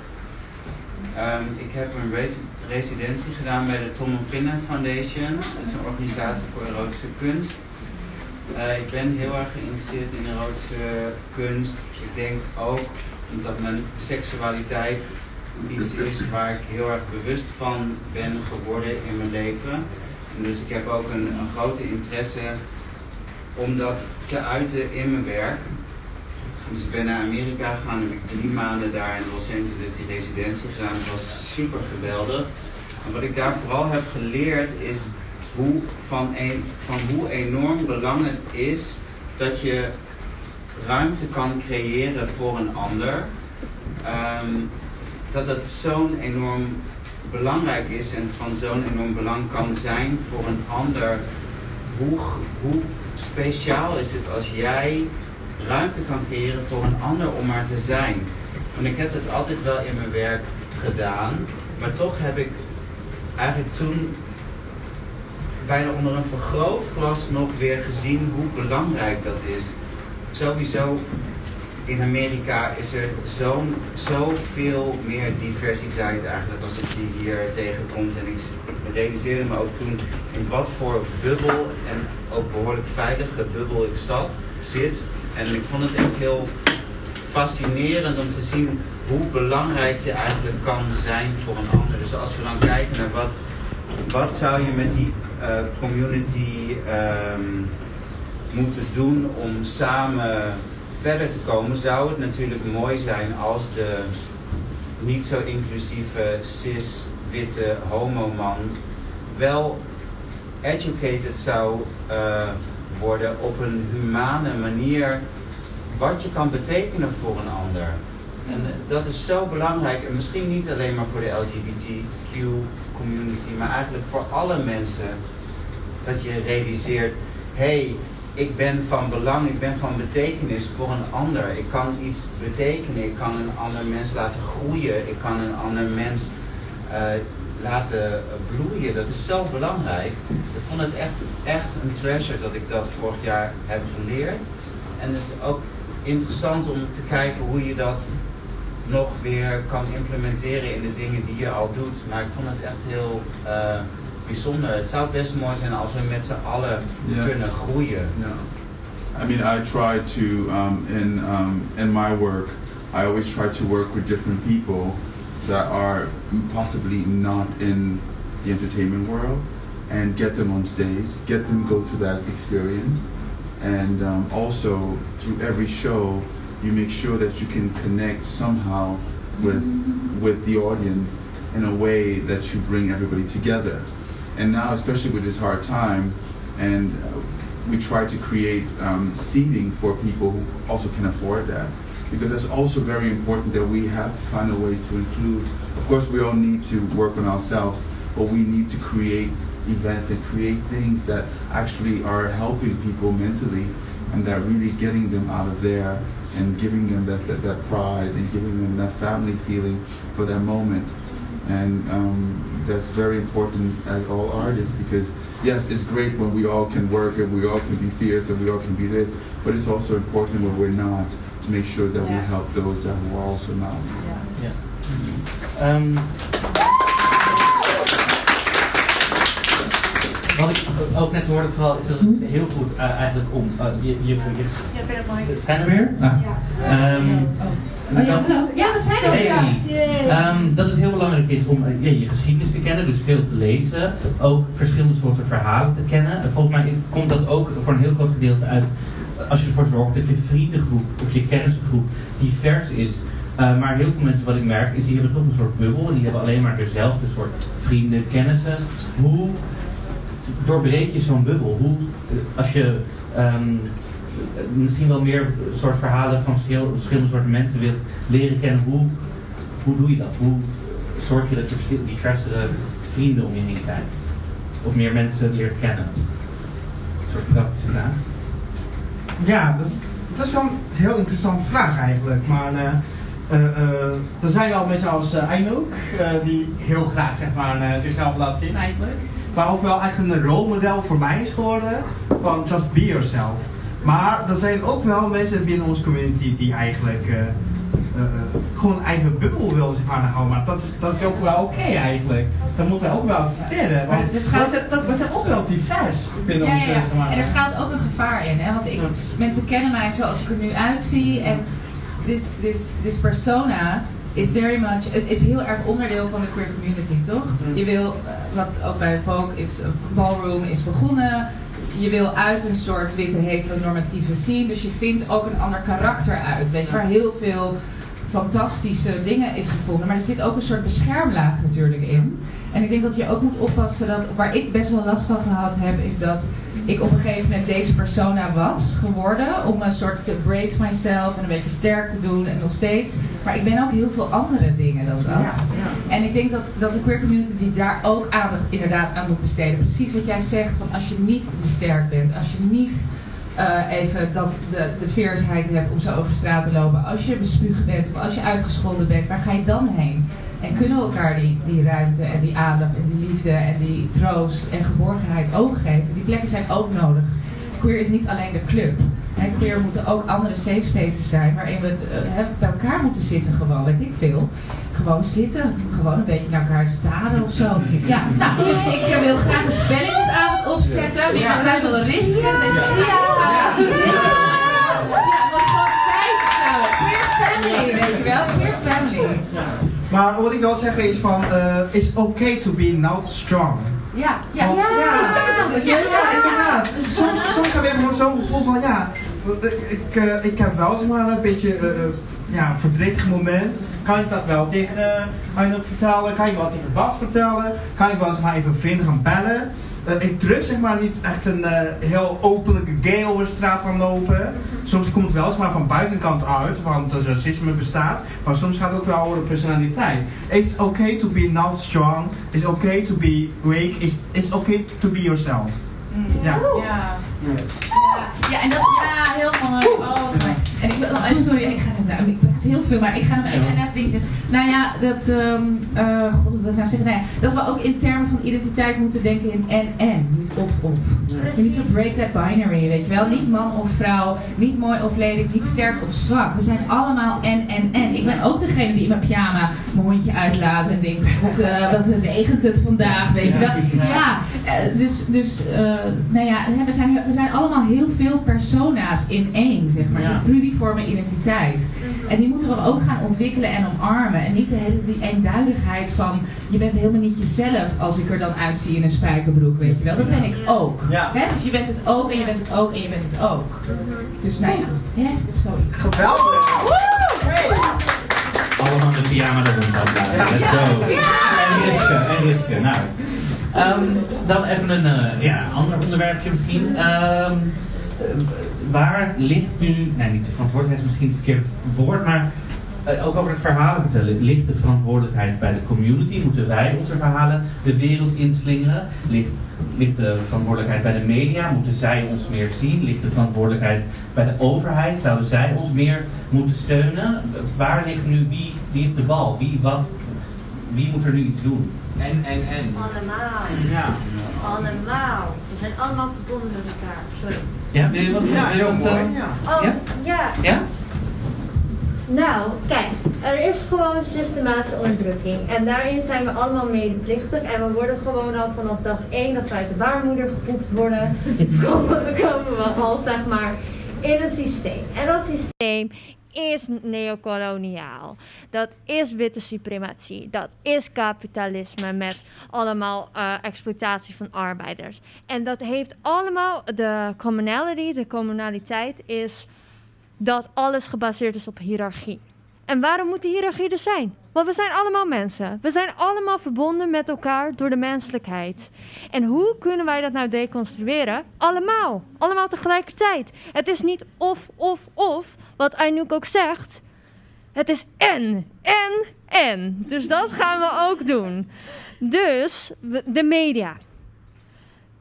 Ehm, ik heb een resi- residentie gedaan bij de Tom Finnen Foundation. Dat is een organisatie voor erotische kunst. Eh, ik ben heel erg geïnteresseerd in erotische kunst. Ik denk ook dat mijn seksualiteit iets is waar ik heel erg bewust van ben geworden in mijn leven. En dus ik heb ook een, een grote interesse om dat te uiten in mijn werk. Dus ik ben naar Amerika gegaan, heb ik drie maanden daar in Los Angeles die residentie gedaan. Het was super geweldig. En wat ik daar vooral heb geleerd is hoe, van, van hoe enorm belang het is dat je ruimte kan creëren voor een ander. Ehm, dat dat zo'n enorm belangrijk is en van zo'n enorm belang kan zijn voor een ander. Hoe, hoe speciaal is het als jij ruimte kan creëren voor een ander om maar te zijn? Want ik heb het altijd wel in mijn werk gedaan, maar toch heb ik eigenlijk toen bijna onder een vergrootglas nog weer gezien hoe belangrijk dat is. Sowieso in Amerika is er zo'n zoveel meer diversiteit eigenlijk als ik die hier tegenkomt. En ik realiseerde me ook toen in wat voor bubbel en ook behoorlijk veilige bubbel ik zat, zit. En ik vond het echt heel fascinerend om te zien hoe belangrijk je eigenlijk kan zijn voor een ander. Dus als we dan kijken naar wat, wat zou je met die eh, community ehm, moeten doen om samen verder te komen, zou het natuurlijk mooi zijn als de niet zo inclusieve cis witte homo man wel educated zou eh, worden op een humane manier wat je kan betekenen voor een ander. En eh, dat is zo belangrijk. En misschien niet alleen maar voor de LGBTQ community, maar eigenlijk voor alle mensen. Dat je realiseert, hé, hey, ik ben van belang, ik ben van betekenis voor een ander. Ik kan iets betekenen, ik kan een ander mens laten groeien, ik kan een ander mens uh, laten bloeien. Dat is zo belangrijk. Ik vond het echt, echt een treasure dat ik dat vorig jaar heb geleerd. En het is ook interessant om te kijken hoe je dat nog weer kan implementeren in de dingen die je al doet. Maar ik vond het echt heel uh, bijzonder. Het zou best mooi zijn als we met z'n allen Yeah. kunnen groeien. Yeah. I mean, I try to um, in um, in my work. I always try to work with different people that are possibly not in the entertainment world, and get them on stage, get them go through that experience, and um, also through every show, you make sure that you can connect somehow with with the audience in a way that you bring everybody together. And now, especially with this hard time, and uh, we try to create um, seating for people who also can afford that. Because that's also very important that we have to find a way to include. Of course, we all need to work on ourselves, but we need to create events and create things that actually are helping people mentally and that really getting them out of there and giving them that, that, pride and giving them that family feeling for that moment. And um, that's very important as all artists because yes, it's great when we all can work and we all can be fierce and we all can be this, but it's also important when we're not to make sure that we Yeah. help those that who are also not. Ja. Ehm, wat ik ook net hoorde vooral is dat het heel goed eh, eigenlijk om eh, je, je, je, het zijn er weer? Ah. Ehm, Oh ja, hallo. Ja, we zijn er weer. Ehm, dat het heel belangrijk is om eh, ja, je geschiedenis te kennen, dus veel te lezen. Ook verschillende soorten verhalen te kennen. En volgens mij komt dat ook voor een heel groot gedeelte uit als je ervoor zorgt dat je vriendengroep of je kennisgroep divers is. Eh, maar heel veel mensen, wat ik merk, is die hebben toch een soort bubbel. En die hebben alleen maar dezelfde soort vrienden, kennissen. Hoe doorbreek je zo'n bubbel? Hoe, eh, als je ehm, misschien wel meer soort verhalen van verschil- verschillende soorten mensen wilt leren kennen, hoe, hoe doe je dat? Hoe zorg je dat je diversere vrienden om je heen krijgt? Of meer mensen leert kennen? Een soort praktische vraag. Ja, dat, dat is wel een heel interessante vraag eigenlijk. Maar eh, eh, eh, er zijn wel mensen als uh, die heel graag zeg maar, zichzelf laat zien eigenlijk. Maar ook wel eigenlijk een rolmodel voor mij is geworden van just be yourself. Maar er zijn ook wel mensen binnen onze community die eigenlijk gewoon eigen bubbel willen zeg maar, houden. Maar dat is, dat is ook wel oké eigenlijk. Dat moeten wij ook wel accepteren. Want we zijn- dat- we zijn ook wel divers binnen Ja, onze ja, ja. En er schuilt ook een gevaar in, hè? Want ik, mensen kennen mij zoals ik er nu uitzie. En this, this, this persona is very much, het is heel erg onderdeel van de queer community, toch? Je wil, eh, wat ook bij Vogue is, Ballroom is begonnen. Je wil uit een soort witte heteronormatieve scene. Dus je vindt ook een ander karakter uit. Weet je, waar heel veel fantastische dingen is gevonden. Maar er zit ook een soort beschermlaag natuurlijk in. En ik denk dat je ook moet oppassen dat, waar ik best wel last van gehad heb, is dat ik op een gegeven moment deze persona was geworden. Om een soort te brace myself en een beetje sterk te doen en nog steeds. Maar ik ben ook heel veel andere dingen dan dat. En ik denk dat, dat de queer community die daar ook aandacht inderdaad aan moet besteden. Precies wat jij zegt, van als je niet te sterk bent, als je niet eh, even dat de, de hebt om zo over straat te lopen. Als je bespuugd bent of als je uitgescholden bent, waar ga je dan heen? En kunnen we elkaar die, die ruimte en die aandacht en die liefde en die troost en geborgenheid ook geven? Die plekken zijn ook nodig. Queer is niet alleen de club. Hè, queer moeten ook andere safe spaces zijn waarin we eh, hè, bij elkaar moeten zitten gewoon, weet ik veel. Gewoon zitten, gewoon een beetje naar elkaar staren of zo. Ja, nou, dus ik eh, wil graag een spelletjesavond opzetten. Wie met mij wil risken? Dus ja. Ja. Ja, wat gewoon tijd zo. Queer family, weet je wel? Queer family. Maar wat ik wil zeggen is van, eh it's okay to be not strong. Ja, ja, ja, precies, dat bedoelde ik. Ja, ja, inderdaad. Dus Soms, soms heb je gewoon zo'n gevoel van, ja, ik, eh, ik heb wel zeg maar een beetje eh, eh, ja, een verdrietig moment. Kan ik dat wel tegen uh, Arnold vertellen? Kan ik wel tegen Bas vertellen? Kan ik wel zeg maar even vrienden gaan bellen? Ik durf zeg maar niet echt een heel openlijke gay over de straat gaan lopen. Soms komt het wel zeg maar van buitenkant uit, want dat racisme bestaat. Maar soms gaat het ook wel over de personaliteit. It's okay to be not strong. It's okay to be weak. It's, it's okay to be yourself. Ja. Ja. Ja, en dat, ja, heel mooi. Oh. En ik wil, oh, sorry, ik ga nou, ik heel veel, maar ik ga nog even daarnaast denken. Nou ja, dat, ehm eh, god, wat wil ik nou zeggen? Nou ja, dat we ook in termen van identiteit moeten denken in en-en, niet of-of. We need to break that binary, weet je wel. Niet man of vrouw, niet mooi of lelijk, niet sterk of zwak. We zijn allemaal en-en-en. Ik ben ook degene die in mijn pyjama mijn hondje uitlaat en denkt, god, eh, wat regent het vandaag, weet je wel. Ja, eh, dus, dus eh, nou ja, we zijn, we zijn allemaal heel veel persona's in één, zeg maar. Zo'n pluriforme identiteit. En die moeten we ook gaan ontwikkelen en omarmen. En niet de hele die eenduidigheid van, je bent helemaal niet jezelf als ik er dan uitzie in een spijkerbroek, weet je wel. Dat ben ik ook. Ja. Hè? Dus je bent het ook en je bent het ook en je bent het ook. Dus nou ja, hè, zoiets. Geweldig! Allemaal de pyjama de hond uitlaten. Let's go. En Riske, en Riske. Nou. Ehm, dan even een eh, ja, ander onderwerpje misschien. Ehm, eh, waar ligt nu, nee niet de verantwoordelijkheid is misschien het verkeerde woord, maar eh, ook over het verhalen vertellen. Ligt de verantwoordelijkheid bij de community? Moeten wij onze verhalen de wereld inslingeren? Ligt, ligt de verantwoordelijkheid bij de media? Moeten zij ons meer zien? Ligt de verantwoordelijkheid bij de overheid? Zouden zij ons meer moeten steunen? Waar ligt nu, wie, wie heeft de bal? Wie, wat, wie moet er nu iets doen? En, en, en. Allemaal. Ja. Allemaal. We zijn allemaal verbonden met elkaar. Sorry. Ja, wil je wat? Ja, heel wat, mooi. eh, Ja. Oh, Ja? ja. Ja? Nou, kijk, er is gewoon systematische onderdrukking. En daarin zijn we allemaal medeplichtig. En we worden gewoon al vanaf dag 1 dat we uit de baarmoeder gepoept worden, komen, komen we al zeg maar in een systeem. En dat systeem is neocoloniaal. Dat is witte suprematie. Dat is kapitalisme met allemaal eh, exploitatie van arbeiders. En dat heeft allemaal, de commonality, de communaliteit is dat alles gebaseerd is op hiërarchie. En waarom moet die hiërarchie er zijn? Want we zijn allemaal mensen. We zijn allemaal verbonden met elkaar door de menselijkheid. En hoe kunnen wij dat nou deconstrueren? Allemaal. Allemaal tegelijkertijd. Het is niet of, of, of. Wat Anouk ook zegt. Het is en, en, en. Dus dat gaan we ook doen. Dus de media.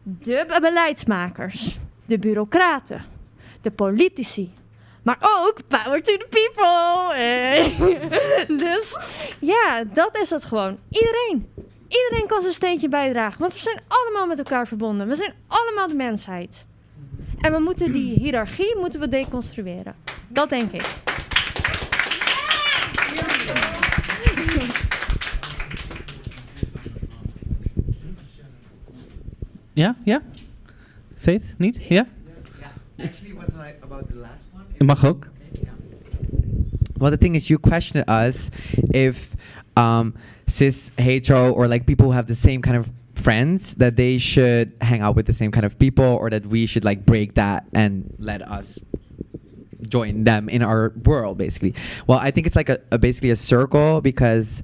De be- beleidsmakers. De bureaucraten. De politici. Maar ook power to the people. Hey. dus ja, dat is het gewoon. Iedereen. Iedereen kan zijn steentje bijdragen. Want we zijn allemaal met elkaar verbonden. We zijn allemaal de mensheid. En we moeten die hiërarchie moeten we deconstrueren. Dat denk ik. Ja? Ja? Faith? Niet? Ja? Actually, was about the last one. Je mag ook. Well, the thing is, you questioned us if um, cis, hetero, or like people who have the same kind of friends that they should hang out with the same kind of people, or that we should like break that and let us join them in our world, basically. Well, I think it's like a, a basically a circle because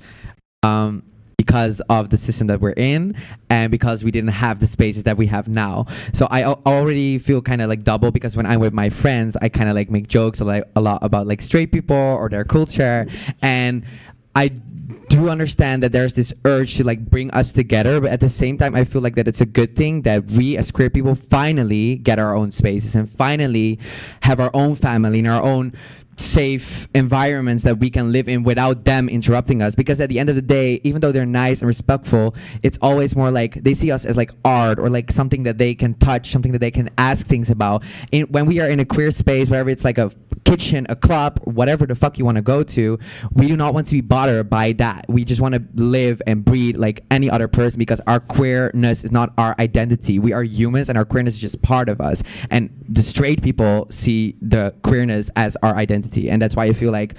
um, because of the system that we're in and because we didn't have the spaces that we have now. So I al- already feel kind of like double because when I'm with my friends, I kind of like make jokes a, a lot about like straight people or their culture and I do understand that there's this urge to like bring us together, but at the same time, I feel like that it's a good thing that we as queer people finally get our own spaces and finally have our own family and our own safe environments that we can live in without them interrupting us. Because at the end of the day even though they're nice and respectful it's always more like they see us as like art or like something that they can touch something that they can ask things about. In, when we are in a queer space wherever it's like a kitchen a club whatever the fuck you want to go to we do not want to be bothered by that. We just want to live and breed like any other person because our queerness is not our identity. We are humans and our queerness is just part of us. And the straight people see the queerness as our identity. And that's why i feel like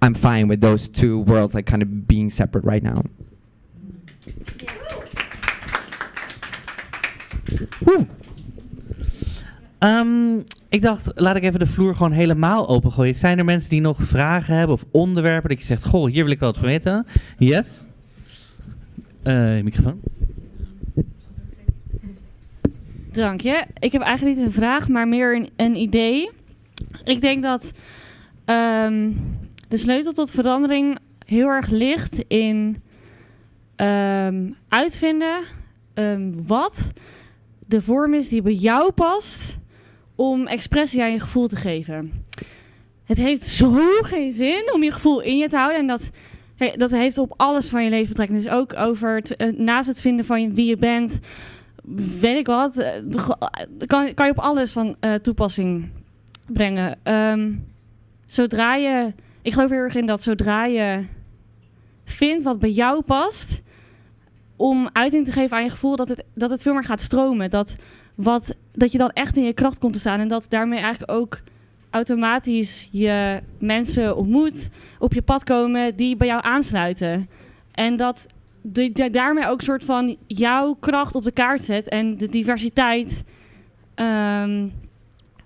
I'm fine with those two worlds like kind of being separate right now. Ehm, ik dacht, laat ik even de vloer gewoon helemaal opengooien. Zijn er mensen die nog vragen hebben of onderwerpen dat je zegt, goh, hier wil ik wel wat van weten? Yes? Eh, microfoon. Dank je. Ik heb eigenlijk niet een vraag, maar meer een, een idee. Ik denk dat ehm, de sleutel tot verandering heel erg ligt in ehm, uitvinden ehm, wat de vorm is die bij jou past om expressie aan je gevoel te geven. Het heeft zo geen zin om je gevoel in je te houden en dat, dat heeft op alles van je leven betrekking. Dus ook over het, eh, naast het vinden van wie je bent, weet ik wat, eh, de- kan, kan je op alles van eh, toepassing brengen. Ehm, zodra je, ik geloof heel erg in dat zodra je vindt wat bij jou past, om uiting te geven aan je gevoel, dat het, dat het veel meer gaat stromen. Dat, wat, dat je dan echt in je kracht komt te staan en dat daarmee eigenlijk ook automatisch je mensen ontmoet, op je pad komen die bij jou aansluiten. En dat daarmee ook een soort van jouw kracht op de kaart zet en de diversiteit ehm,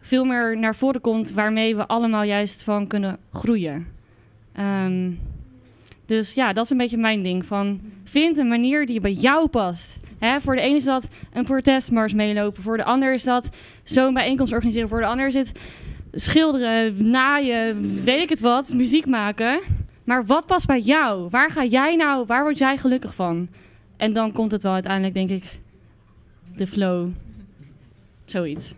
veel meer naar voren komt, waarmee we allemaal juist van kunnen groeien. Ehm, dus ja, dat is een beetje mijn ding. Van, vind een manier die bij jou past. Voor de ene is dat een protestmars meelopen. Voor de ander is dat zo'n bijeenkomst organiseren. Voor de ander is het schilderen, naaien, weet ik het wat, muziek maken. Maar wat past bij jou? Waar ga jij nou, waar word jij gelukkig van? En dan komt het wel uiteindelijk, denk ik, de flow. Zoiets.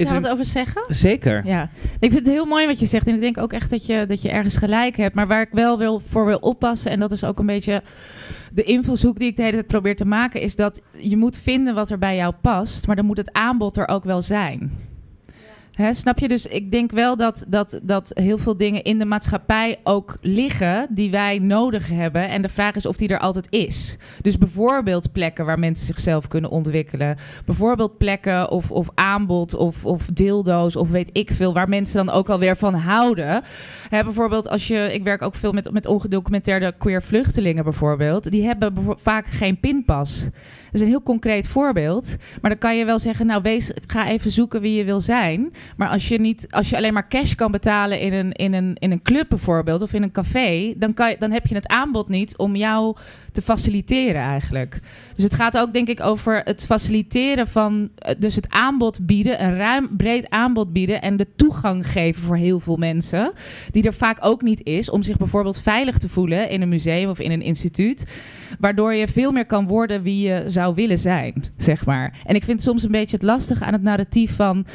Ik daar wat over zeggen? Zeker. Ja, ik vind het heel mooi wat je zegt. En ik denk ook echt dat je, dat je ergens gelijk hebt. Maar waar ik wel wil, voor wil oppassen, en dat is ook een beetje de invalshoek die ik de hele tijd probeer te maken, is dat je moet vinden wat er bij jou past. Maar dan moet het aanbod er ook wel zijn. Hè, snap je? Dus ik denk wel dat, dat, dat heel veel dingen in de maatschappij ook liggen die wij nodig hebben. En de vraag is of die er altijd is. Dus bijvoorbeeld plekken waar mensen zichzelf kunnen ontwikkelen. Bijvoorbeeld plekken of, of aanbod of, of dildo's of weet ik veel, waar mensen dan ook alweer van houden. Bijvoorbeeld als je, ik werk ook veel met, met ongedocumenteerde queer vluchtelingen bijvoorbeeld. Die hebben vaak geen pinpas. Is een heel concreet voorbeeld. Maar dan kan je wel zeggen, nou wees, ga even zoeken wie je wil zijn. Maar als je, niet, als je alleen maar cash kan betalen in een, in een, in een club bijvoorbeeld of in een café, dan, kan je, dan heb je het aanbod niet om jou te faciliteren eigenlijk. Dus het gaat ook denk ik over het faciliteren van, eh, dus het aanbod bieden, een ruim breed aanbod bieden en de toegang geven voor heel veel mensen, die er vaak ook niet is, om zich bijvoorbeeld veilig te voelen in een museum of in een instituut, waardoor je veel meer kan worden wie je zou willen zijn, zeg maar. En ik vind soms een beetje het lastige aan het narratief van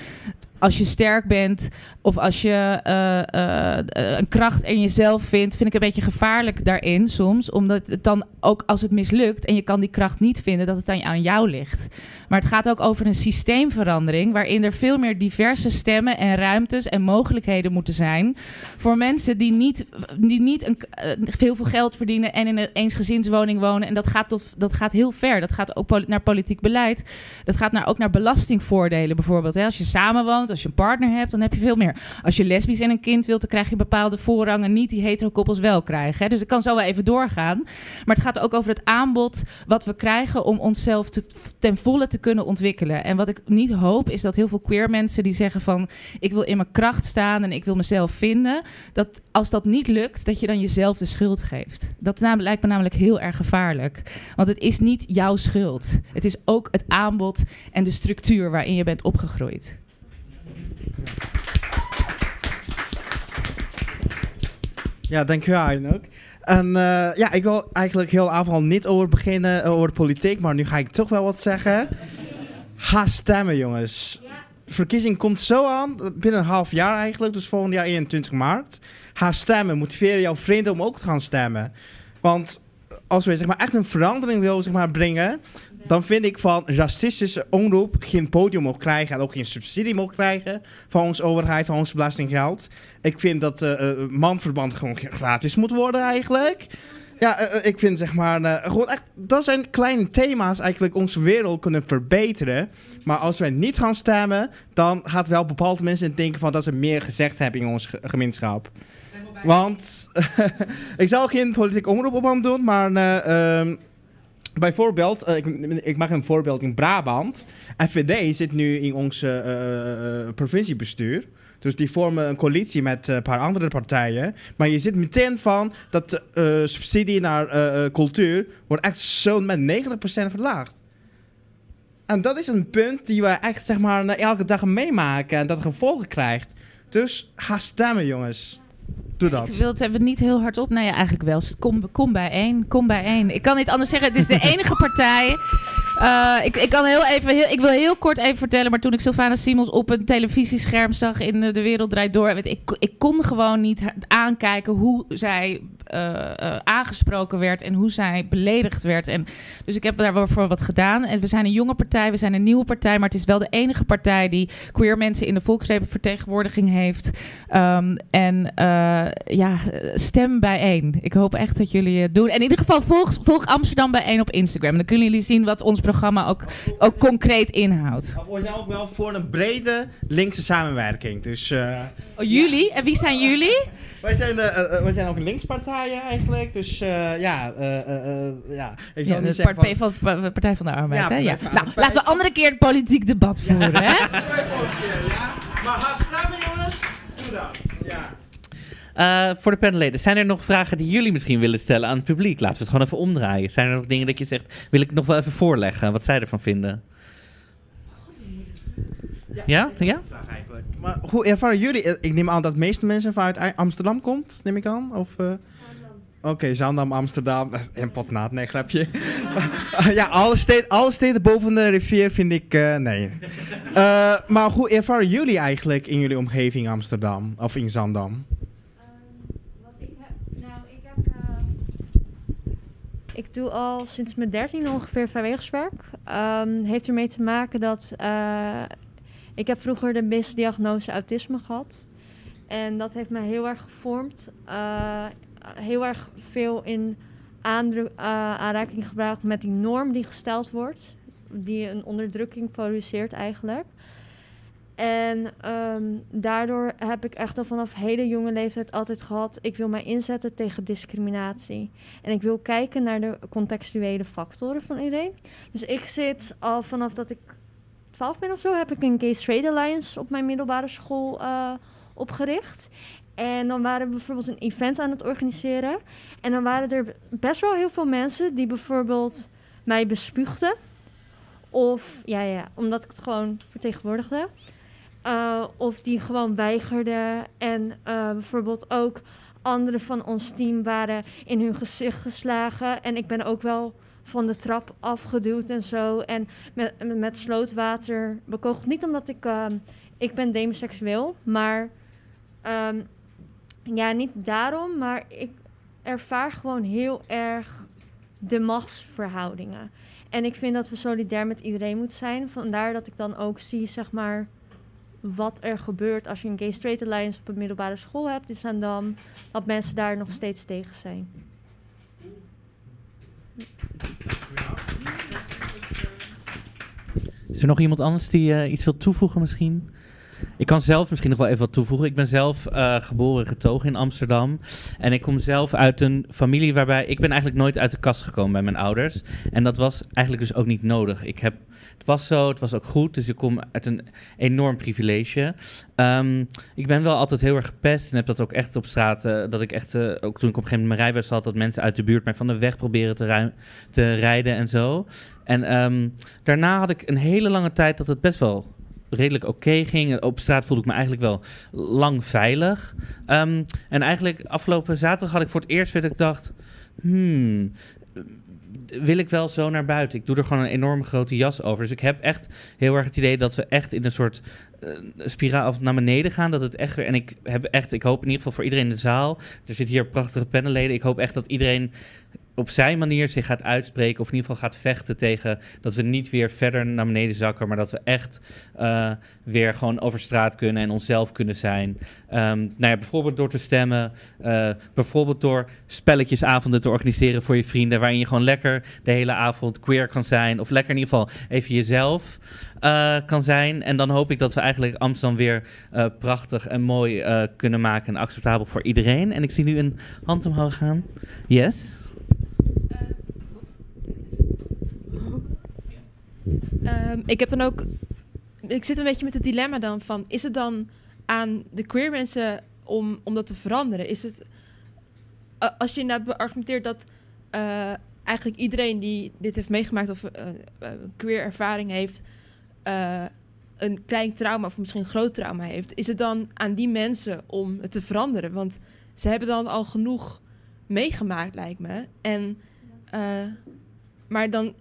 als je sterk bent of als je eh, eh, een kracht in jezelf vindt, vind ik een beetje gevaarlijk daarin soms. Omdat het dan ook als het mislukt en je kan die kracht niet vinden, dat het aan jou ligt. Maar het gaat ook over een systeemverandering waarin er veel meer diverse stemmen en ruimtes en mogelijkheden moeten zijn voor mensen die niet, die niet een, eh, veel veel geld verdienen en in een eensgezinswoning wonen. En dat gaat, tot, dat gaat heel ver. Dat gaat ook naar politiek beleid. Dat gaat naar, ook naar belastingvoordelen bijvoorbeeld. Hè. Als je samenwoont, als je een partner hebt, dan heb je veel meer. Als je lesbisch en een kind wilt, dan krijg je bepaalde voorrangen niet die hetero-koppels wel krijgen. Hè. Dus ik kan zo wel even doorgaan. Maar het gaat ook over het aanbod wat we krijgen om onszelf te, ten volle te kunnen ontwikkelen. En wat ik niet hoop, is dat heel veel queer mensen die zeggen van... ik wil in mijn kracht staan en ik wil mezelf vinden... dat als dat niet lukt, dat je dan jezelf de schuld geeft. Dat lijkt me namelijk heel erg gevaarlijk. Want het is niet jouw schuld. Het is ook het aanbod en de structuur waarin je bent opgegroeid. Ja, dankjewel ook. En eh, ja, ik wil eigenlijk heel avond niet over beginnen eh, over politiek, maar nu ga ik toch wel wat zeggen. Ga stemmen, jongens. De verkiezing komt zo aan, binnen een half jaar eigenlijk, dus volgend jaar 21 maart. Ga stemmen, motiveer jouw vrienden om ook te gaan stemmen. Want als we zeg maar, echt een verandering willen zeg maar, brengen, dan vind ik van racistische omroep geen podium mogen krijgen en ook geen subsidie mogen krijgen van onze overheid, van ons belastinggeld. Ik vind dat eh, eh, manverband gewoon gratis moet worden eigenlijk. Ja, eh, ik vind zeg maar, gewoon echt, dat zijn kleine thema's eigenlijk onze wereld kunnen verbeteren. Maar als wij niet gaan stemmen, dan gaat wel bepaalde mensen denken van dat ze meer gezegd hebben in onze ge- gemeenschap. Want ik zal geen politieke omroep op hem doen, maar eh, ehm, bijvoorbeeld, eh, ik, ik maak een voorbeeld in Brabant. FVD zit nu in ons eh, eh, provinciebestuur. Dus die vormen een coalitie met een paar andere partijen. Maar je ziet meteen van dat eh, subsidie naar cultuur wordt echt zo met 90% verlaagd. En dat is een punt die we echt zeg maar elke dag meemaken en dat gevolgen krijgt. Dus ga stemmen jongens. Doe dat. Ik wil het hebben niet heel hard op. Nou ja, eigenlijk wel. Kom, kom bijeen. Kom bijeen. Ik kan niet anders zeggen. Het is de enige partij. Eh, ik, ik, kan heel even, heel, ik wil heel kort even vertellen. Maar toen ik Sylvana Simons op een televisiescherm zag in De Wereld Draait Door. weet Ik, ik kon gewoon niet aankijken hoe zij eh, eh, aangesproken werd. En hoe zij beledigd werd. En, dus ik heb daarvoor wat gedaan. En we zijn een jonge partij. We zijn een nieuwe partij. Maar het is wel de enige partij die queer mensen in de volksvertegenwoordiging heeft. Ehm, en eh, ja, stem bijeen. Ik hoop echt dat jullie het doen. En in ieder geval volg, volg Amsterdam bijeen op Instagram. Dan kunnen jullie zien wat ons programma ook, ook concreet inhoudt. We zijn ook wel voor een brede linkse samenwerking. Dus, eh, Oh, jullie? En wie zijn jullie? wij, zijn, eh, eh, wij zijn ook een linkspartijen eigenlijk. Dus eh, ja, eh, eh, eh, ja. Ik zal Ja, niet de zeggen Partij van- van, Partij van de Arbeid. Ja, hè? Ja. Nou, laten we andere keer het politiek debat voeren. Hè? Maar ga stemmen jongens. Doe dat. Ja. Eh, voor de panelleden, zijn er nog vragen die jullie misschien willen stellen aan het publiek? Laten we het gewoon even omdraaien. Zijn er nog dingen dat je zegt, wil ik nog wel even voorleggen, wat zij ervan vinden? Ja? Ja? Vraag eigenlijk. Maar hoe ervaren jullie? Eh, Ik neem aan dat de meeste mensen vanuit Amsterdam komt, neem ik aan? Of, eh? Oké, Zandam, Amsterdam en Potnaat, nee, grapje. ja, alle steden, alle steden boven de rivier vind ik, eh, nee. Eh, maar hoe ervaren jullie eigenlijk in jullie omgeving Amsterdam of in Zandam? Ik doe al sinds mijn dertien ongeveer vrijwilligerswerk. Ehm heeft ermee te maken dat eh, ik heb vroeger de misdiagnose autisme gehad. En dat heeft mij heel erg gevormd. Eh, heel erg veel in eh, aanraking gebracht met die norm die gesteld wordt. Die een onderdrukking produceert eigenlijk. En ehm, daardoor heb ik echt al vanaf hele jonge leeftijd altijd gehad... ik wil mij inzetten tegen discriminatie. En ik wil kijken naar de contextuele factoren van iedereen. Dus ik zit al vanaf dat ik 12 ben of zo... heb ik een Gay Straight Alliance op mijn middelbare school eh, opgericht. En dan waren we bijvoorbeeld een event aan het organiseren. En dan waren er best wel heel veel mensen die bijvoorbeeld mij bespuugden. Of, ja, ja, omdat ik het gewoon vertegenwoordigde. Eh, of die gewoon weigerden. En eh, bijvoorbeeld ook anderen van ons team waren in hun gezicht geslagen. En ik ben ook wel van de trap afgeduwd en zo. En met, met slootwater bekogeld. Niet omdat ik... ehm, ik ben demoseksueel, maar... ehm, ja, niet daarom, maar ik ervaar gewoon heel erg de machtsverhoudingen. En ik vind dat we solidair met iedereen moeten zijn. Vandaar dat ik dan ook zie, zeg maar, wat er gebeurt als je een Gay Straight Alliance op een middelbare school hebt in Zaandam. Dat mensen daar nog steeds tegen zijn. Is er nog iemand anders die eh, iets wil toevoegen misschien? Ik kan zelf misschien nog wel even wat toevoegen. Ik ben zelf eh, geboren getogen in Amsterdam. En ik kom zelf uit een familie waarbij... Ik ben eigenlijk nooit uit de kast gekomen bij mijn ouders. En dat was eigenlijk dus ook niet nodig. Ik heb, het was zo, het was ook goed. Dus ik kom uit een enorm privilege. Ehm, ik ben wel altijd heel erg gepest. En heb dat ook echt op straat... eh, dat ik echt, eh, ook toen ik op een gegeven moment mijn rijbewijs had... dat mensen uit de buurt mij van de weg proberen te, te rijden en zo. En ehm, daarna had ik een hele lange tijd dat het best wel redelijk oké ging. Op straat voelde ik me eigenlijk wel lang veilig. Ehm, en eigenlijk afgelopen zaterdag had ik voor het eerst weer dat ik dacht... Hmm, wil ik wel zo naar buiten? Ik doe er gewoon een enorme grote jas over. Dus ik heb echt heel erg het idee dat we echt in een soort eh, spiraal naar beneden gaan. Dat het echt weer... En ik heb echt... Ik hoop in ieder geval voor iedereen in de zaal... Er zitten hier prachtige panelleden. Ik hoop echt dat iedereen op zijn manier zich gaat uitspreken, of in ieder geval gaat vechten tegen dat we niet weer verder naar beneden zakken, maar dat we echt eh, weer gewoon over straat kunnen en onszelf kunnen zijn. Ehm, nou ja, bijvoorbeeld door te stemmen, eh, bijvoorbeeld door spelletjesavonden te organiseren voor je vrienden, waarin je gewoon lekker de hele avond queer kan zijn, of lekker in ieder geval even jezelf eh, kan zijn. En dan hoop ik dat we eigenlijk Amsterdam weer prachtig en mooi kunnen maken en acceptabel voor iedereen. En ik zie nu een hand omhoog gaan. Yes? Ehm, ik heb dan ook. Ik zit een beetje met het dilemma dan van: is het dan aan de queer mensen om, om dat te veranderen? Is het. als je inderdaad beargumenteert dat eh, eigenlijk iedereen die dit heeft meegemaakt of eh, eh, een queer ervaring heeft, een klein trauma of misschien een groot trauma heeft, is het dan aan die mensen om het te veranderen? Want ze hebben dan al genoeg meegemaakt, lijkt me. En, maar dan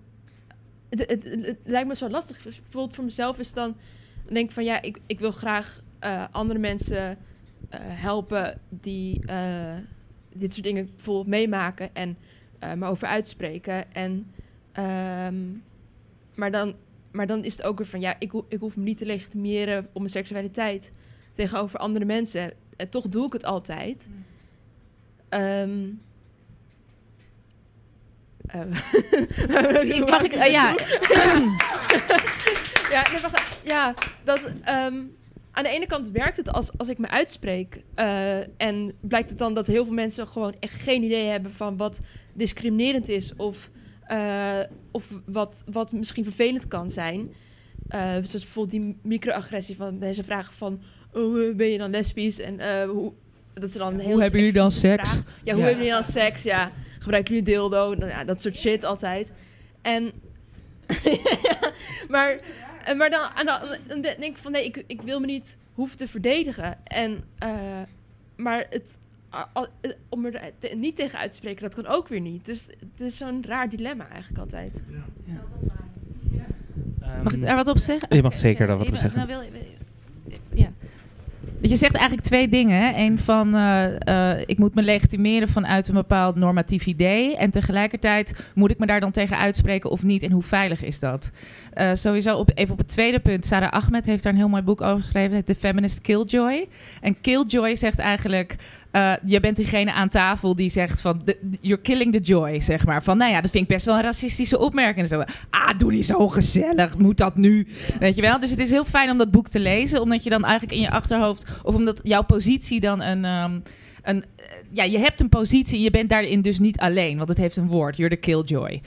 het, het, het- het lijkt me zo lastig. Bijvoorbeeld voor mezelf is dan, dan denk ik van ja, ik, ik wil graag eh, andere mensen eh, helpen die eh, dit soort dingen bijvoorbeeld meemaken en me over uitspreken. En, ehm, maar, dan, maar dan is het ook weer van ja, ik, ho- ik hoef me niet te legitimeren op mijn seksualiteit tegenover andere mensen. En toch doe ik het altijd. Ehm, eh, Ik- mag ik- eh, ja. ja, nee, wacht, ja, dat ehm, aan de ene kant werkt het als, als ik me uitspreek. eh, en blijkt het dan dat heel veel mensen gewoon echt geen idee hebben van wat discriminerend is. Of, eh, of wat, wat misschien vervelend kan zijn. Eh, zoals bijvoorbeeld die microagressie van mensen vragen van... Oh, eh, ben je dan lesbisch? En eh, hoe... Dat ze dan heel hebben jullie dan seks? vragen. Ja, hoe Ja. hebben jullie dan seks? Ja, gebruiken jullie dildo? Nou, ja, dat soort shit altijd. En... maar, maar dan, aan de- dan denk ik van nee, ik, ik wil me niet hoeven te verdedigen. En, eh, maar het, om er te- niet tegen uit te spreken, dat kan ook weer niet. Dus het is zo'n raar dilemma eigenlijk altijd. Mag ik er wat op zeggen? Je mag zeker daar wat Ja, op zeggen. nou wil- ja. Je zegt eigenlijk twee dingen. Eén van, eh, eh, ik moet me legitimeren vanuit een bepaald normatief idee. En tegelijkertijd moet ik me daar dan tegen uitspreken of niet. En hoe veilig is dat? Eh, sowieso op, even op het tweede punt. Sarah Ahmed heeft daar een heel mooi boek over geschreven. Het The Feminist Killjoy. En Killjoy zegt eigenlijk... eh, je bent diegene aan tafel die zegt van... you're killing the joy, zeg maar. Van, nou ja, dat vind ik best wel een racistische opmerking. Zo, ah, doe niet zo gezellig. Moet dat nu? Weet je wel? Dus het is heel fijn om dat boek te lezen. Omdat je dan eigenlijk in je achterhoofd... Of omdat jouw positie dan een... ehm, een eh, ja, je hebt een positie. Je bent daarin dus niet alleen. Want het heeft een woord. You're the killjoy.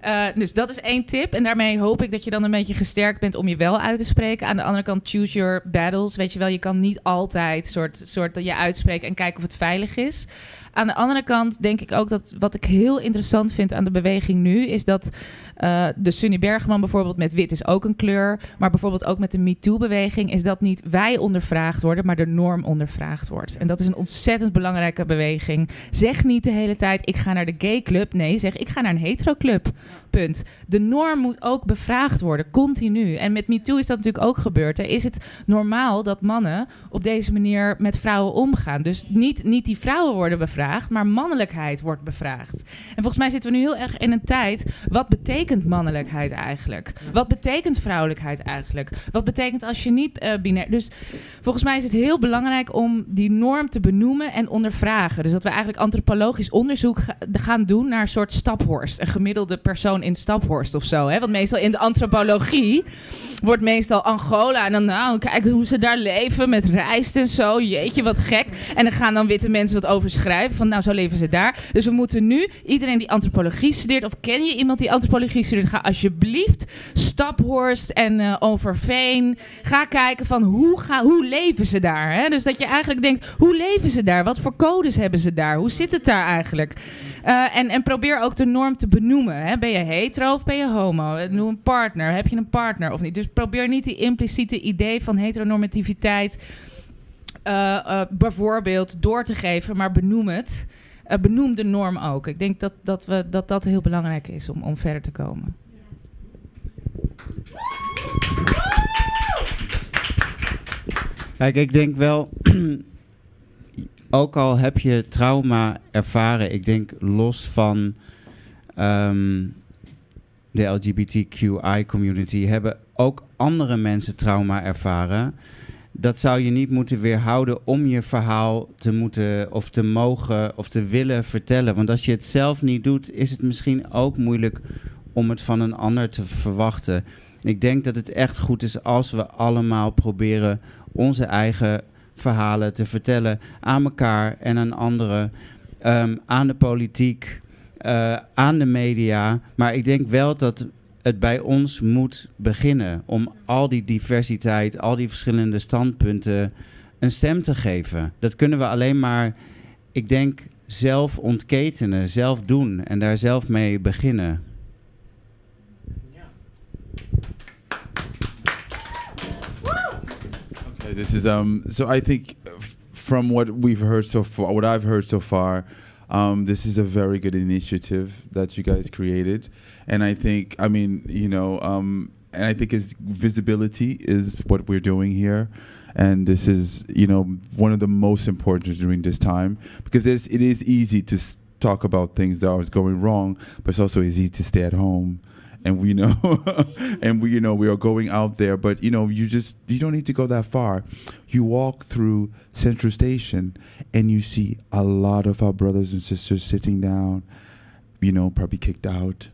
Eh, dus dat is één tip. En daarmee hoop ik dat je dan een beetje gesterkt bent om je wel uit te spreken. Aan de andere kant, choose your battles. Weet je wel, je kan niet altijd soort, soort je uitspreken en kijken of het veilig is. Aan de andere kant denk ik ook dat wat ik heel interessant vind aan de beweging nu, is dat eh, de Sunny Bergman bijvoorbeeld met wit is ook een kleur. Maar bijvoorbeeld ook met de MeToo-beweging is dat niet wij ondervraagd worden, maar de norm ondervraagd wordt. En dat is een ontzettend belangrijke beweging. Zeg niet de hele tijd, ik ga naar de gay club. Nee, zeg, ik ga naar een hetero club. Punt. De norm moet ook bevraagd worden, continu. En met MeToo is dat natuurlijk ook gebeurd. Hè. Is het normaal dat mannen op deze manier met vrouwen omgaan? Dus niet, niet die vrouwen worden bevraagd, maar mannelijkheid wordt bevraagd. En volgens mij zitten we nu heel erg in een tijd. Wat betekent mannelijkheid eigenlijk? Wat betekent vrouwelijkheid eigenlijk? Wat betekent als je niet eh, binair. Dus volgens mij is het heel belangrijk om die norm te benoemen en ondervragen. Dus dat we eigenlijk antropologisch onderzoek ga- gaan doen naar een soort staphorst. Een gemiddelde persoon in staphorst of zo. Hè? Want meestal in de antropologie wordt meestal Angola. En dan nou, kijk hoe ze daar leven met rijst en zo. Jeetje, wat gek. En dan gaan dan witte mensen wat over schrijven. Van nou, zo leven ze daar. Dus we moeten nu, iedereen die antropologie studeert... of ken je iemand die antropologie ga alsjeblieft Staphorst en eh, Overveen... ga kijken van hoe, ga, hoe leven ze daar. Hè? Dus dat je eigenlijk denkt, hoe leven ze daar? Wat voor codes hebben ze daar? Hoe zit het daar eigenlijk? Eh, en, en probeer ook de norm te benoemen. Hè? Ben je hetero of ben je homo? Eh, Noem een partner. Heb je een partner of niet? Dus probeer niet die impliciete idee van heteronormativiteit... bijvoorbeeld door te geven, maar benoem het. Eh, benoem de norm ook. Ik denk dat dat, we, dat, dat heel belangrijk is om, om verder te komen. Kijk, ik denk wel, ook al heb je trauma ervaren, ik denk los van ehm, de LGBTQI-community hebben ook andere mensen trauma ervaren. Dat zou je niet moeten weerhouden om je verhaal te moeten of te mogen of te willen vertellen. Want als je het zelf niet doet, is het misschien ook moeilijk om het van een ander te verwachten. Ik denk dat het echt goed is als we allemaal proberen onze eigen verhalen te vertellen aan elkaar en aan anderen, ehm, aan de politiek, eh, aan de media. Maar ik denk wel dat het bij ons moet beginnen om al die diversiteit, al die verschillende standpunten een stem te geven. Dat kunnen we alleen maar, ik denk, zelf ontketenen, zelf doen en daar zelf mee beginnen. Okay, this is um. So I think uh, from what we've heard so far, what I've heard so far, um, this is a very good initiative that you guys created, and I think, I mean, you know, um, and I think is visibility is what we're doing here, and this is, you know, one of the most important during this time because it is easy to talk about things that are going wrong, but it's also easy to stay at home. And we know and we you know we are going out there but you know you just you don't need to go that far. You walk through central station and you see a lot of our brothers and sisters sitting down you know probably kicked out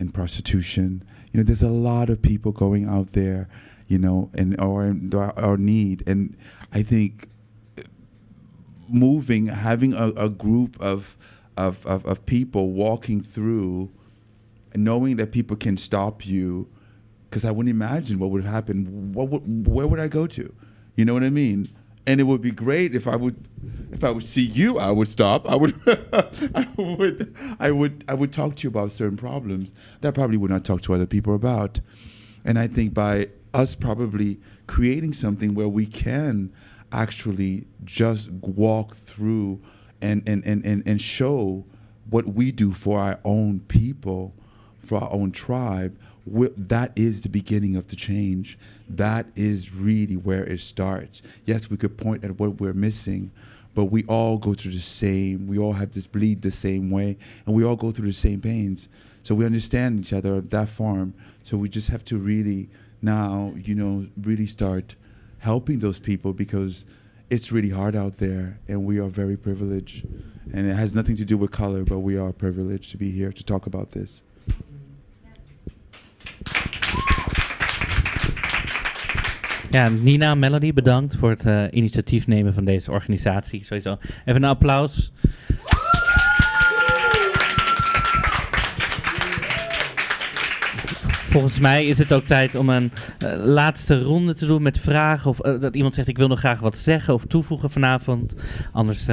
in prostitution. You know there's a lot of people going out there you know and our our need. And i think moving having a, a group of, of of of people walking through knowing that people can stop you because i wouldn't imagine what would happen. What would, where would i go to? You know what i mean and it would be great if i would if i would see you i would stop. I would i would i would i would talk to you about certain problems that I probably would not talk to other people about. And i think by us probably creating something where we can actually just walk through and and and and, and show what we do for our own people for our own tribe, that is the beginning of the change. That is really where it starts. Yes, we could point at what we're missing, but we all go through the same, we all have this bleed the same way, and we all go through the same pains. So we understand each other that farm. So we just have to really now, you know, really start helping those people because it's really hard out there and we are very privileged. And it has nothing to do with color, but we are privileged to be here to talk about this. Ja, Nina, Melody, bedankt voor het eh, initiatief nemen van deze organisatie. Sowieso. Even een applaus. Volgens mij is het ook tijd om een eh, laatste ronde te doen met vragen. Of eh, dat iemand zegt: Ik wil nog graag wat zeggen of toevoegen vanavond. Anders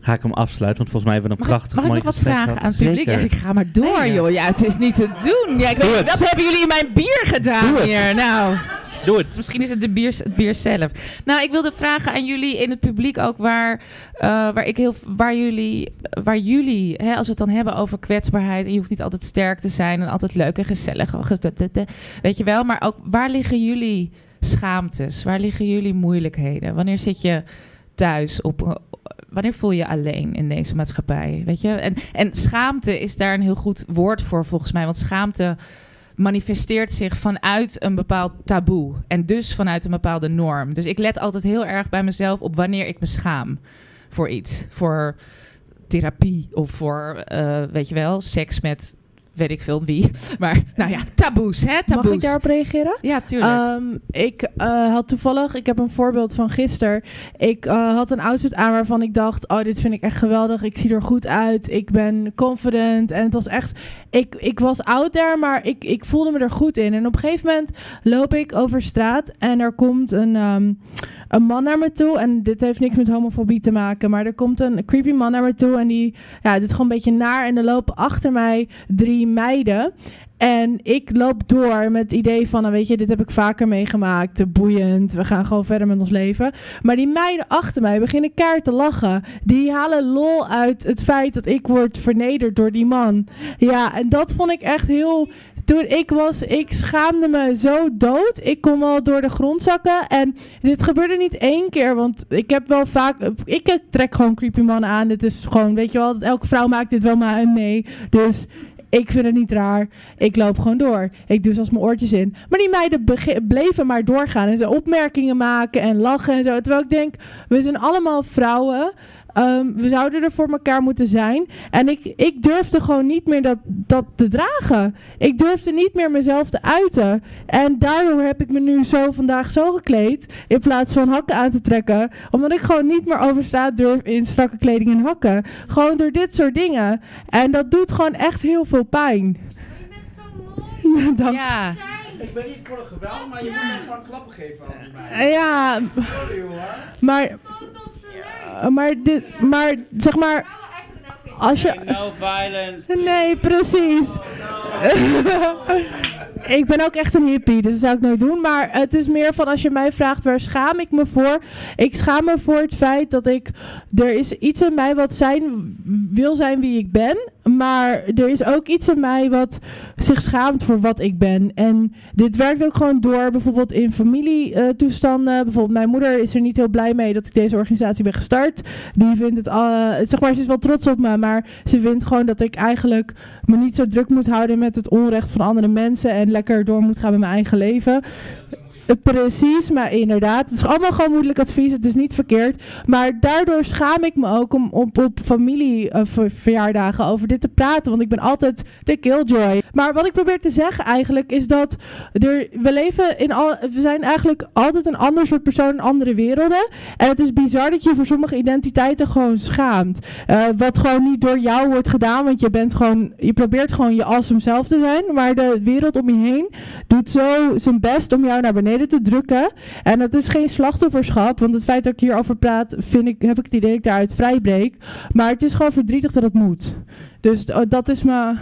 ga ik hem afsluiten. Want volgens mij hebben we een Mag, ik, prachtig mag ik nog wat vragen gehad. aan het publiek? Zeker. Ik ga maar door, joh. Ja, het is niet te doen. Ja, ik Doe weet, wat hebben jullie in mijn bier gedaan hier? Nou, Misschien is het de bier, het bier zelf. Nou, ik wilde vragen aan jullie in het publiek ook waar, eh, waar, ik heel, waar jullie, waar jullie hè, als we het dan hebben over kwetsbaarheid... en je hoeft niet altijd sterk te zijn en altijd leuk en gezellig. Weet je wel, maar ook waar liggen jullie schaamtes? Waar liggen jullie moeilijkheden? Wanneer zit je thuis op, wanneer voel je alleen in deze maatschappij? Weet je? En, en schaamte is daar een heel goed woord voor volgens mij. Want schaamte manifesteert zich vanuit een bepaald taboe. En dus vanuit een bepaalde norm. Dus ik let altijd heel erg bij mezelf op wanneer ik me schaam voor iets. Voor therapie of voor, eh, weet je wel, seks met weet ik veel wie. Maar nou ja, taboes, hè? Taboes. Mag ik daarop reageren? Ja, tuurlijk. Ehm, ik eh, had toevallig, ik heb een voorbeeld van gisteren. Ik eh, had een outfit aan waarvan ik dacht: Oh, dit vind ik echt geweldig. Ik zie er goed uit. Ik ben confident. En het was echt. Ik, ik was out there, maar ik, ik voelde me er goed in. En op een gegeven moment loop ik over straat en er komt een, ehm, een man naar me toe. En dit heeft niks met homofobie te maken, maar er komt een creepy man naar me toe. En die, ja, dit is gewoon een beetje naar. En er lopen achter mij drie meiden. En ik loop door met het idee van, nou weet je, dit heb ik vaker meegemaakt. Boeiend, we gaan gewoon verder met ons leven. Maar die meiden achter mij beginnen keihard te lachen. Die halen lol uit het feit dat ik word vernederd door die man. Ja, en dat vond ik echt heel... Toen ik was, ik schaamde me zo dood. Ik kon wel door de grond zakken. En dit gebeurde niet één keer, want ik heb wel vaak... Ik trek gewoon creepy mannen aan. Dit is gewoon, weet je wel, elke vrouw maakt dit wel maar mee. Dus Ik vind het niet raar. Ik loop gewoon door. Ik doe zelfs mijn oortjes in. Maar die meiden bleven maar doorgaan. En ze opmerkingen maken en lachen en zo. Terwijl ik denk, we zijn allemaal vrouwen. Ehm, we zouden er voor elkaar moeten zijn. En ik, ik durfde gewoon niet meer dat, dat te dragen. Ik durfde niet meer mezelf te uiten. En daardoor heb ik me nu zo vandaag zo gekleed. In plaats van hakken aan te trekken. Omdat ik gewoon niet meer over straat durf in strakke kleding en hakken. Gewoon door dit soort dingen. En dat doet gewoon echt heel veel pijn. Ja, dank. Ja. Ik ben niet voor het geweld, maar je moet me gewoon klappen geven aan mij. Ja, Sorry hoor. maar, maar, dit, maar zeg maar, als je... No violence. Nee, precies. ik ben ook echt een hippie, dus dat zou ik nooit doen. Maar het is meer van als je mij vraagt waar schaam ik me voor. Ik schaam me voor het feit dat ik. Er is iets in mij wat zijn, wil zijn wie ik ben. Maar er is ook iets in mij wat zich schaamt voor wat ik ben. En dit werkt ook gewoon door, bijvoorbeeld in familietoestanden. bijvoorbeeld, mijn moeder is er niet heel blij mee dat ik deze organisatie ben gestart. Die vindt het, al, zeg maar, ze is wel trots op me, maar ze vindt gewoon dat ik eigenlijk me niet zo druk moet houden met het onrecht van andere mensen en lekker door moet gaan met mijn eigen leven. Eh, Precies, maar inderdaad. Het is allemaal gewoon moeilijk advies. Het is niet verkeerd. Maar daardoor schaam ik me ook om op, op familieverjaardagen over dit te praten. Want ik ben altijd de killjoy. Maar wat ik probeer te zeggen eigenlijk is dat er, we leven in al. We zijn eigenlijk altijd een ander soort persoon in andere werelden. En het is bizar dat je voor sommige identiteiten gewoon schaamt. Eh, wat gewoon niet door jou wordt gedaan. Want je bent gewoon. Je probeert gewoon je awesome zelf te zijn. Maar de wereld om je heen doet zo zijn best om jou naar beneden te drukken. En dat is geen slachtofferschap. Want het feit dat ik hierover praat, vind ik, heb ik het idee dat ik daaruit vrijbreek. Maar het is gewoon verdrietig dat het moet. Dus oh, dat is mijn.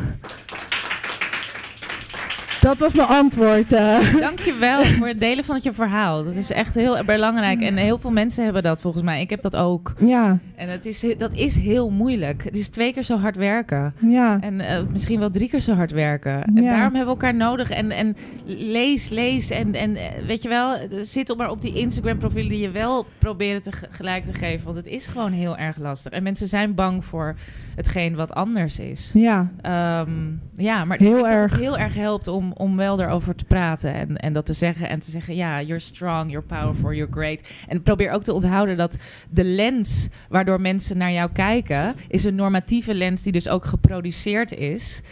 Dat was mijn antwoord. eh. Dankjewel voor het delen van je verhaal. Dat is echt heel belangrijk. En heel veel mensen hebben dat volgens mij. Ik heb dat ook. Ja, En het is, dat is heel moeilijk. Het is twee keer zo hard werken. ja. En eh, misschien wel drie keer zo hard werken. En Ja. daarom hebben we elkaar nodig. En, en lees, lees. En, en eh, weet je wel, zit op maar op die Instagram-profielen die je wel proberen te ge- gelijk te geven. Want het is gewoon heel erg lastig. En mensen zijn bang voor hetgeen wat anders is. Ja, Ehm, ja, maar Heel ik denk dat erg. het heel erg helpt om, om wel erover te praten en, en dat te zeggen. En te zeggen, ja, you're strong, you're powerful, you're great. En probeer ook te onthouden dat de lens waardoor mensen naar jou kijken... is een normatieve lens die dus ook geproduceerd is...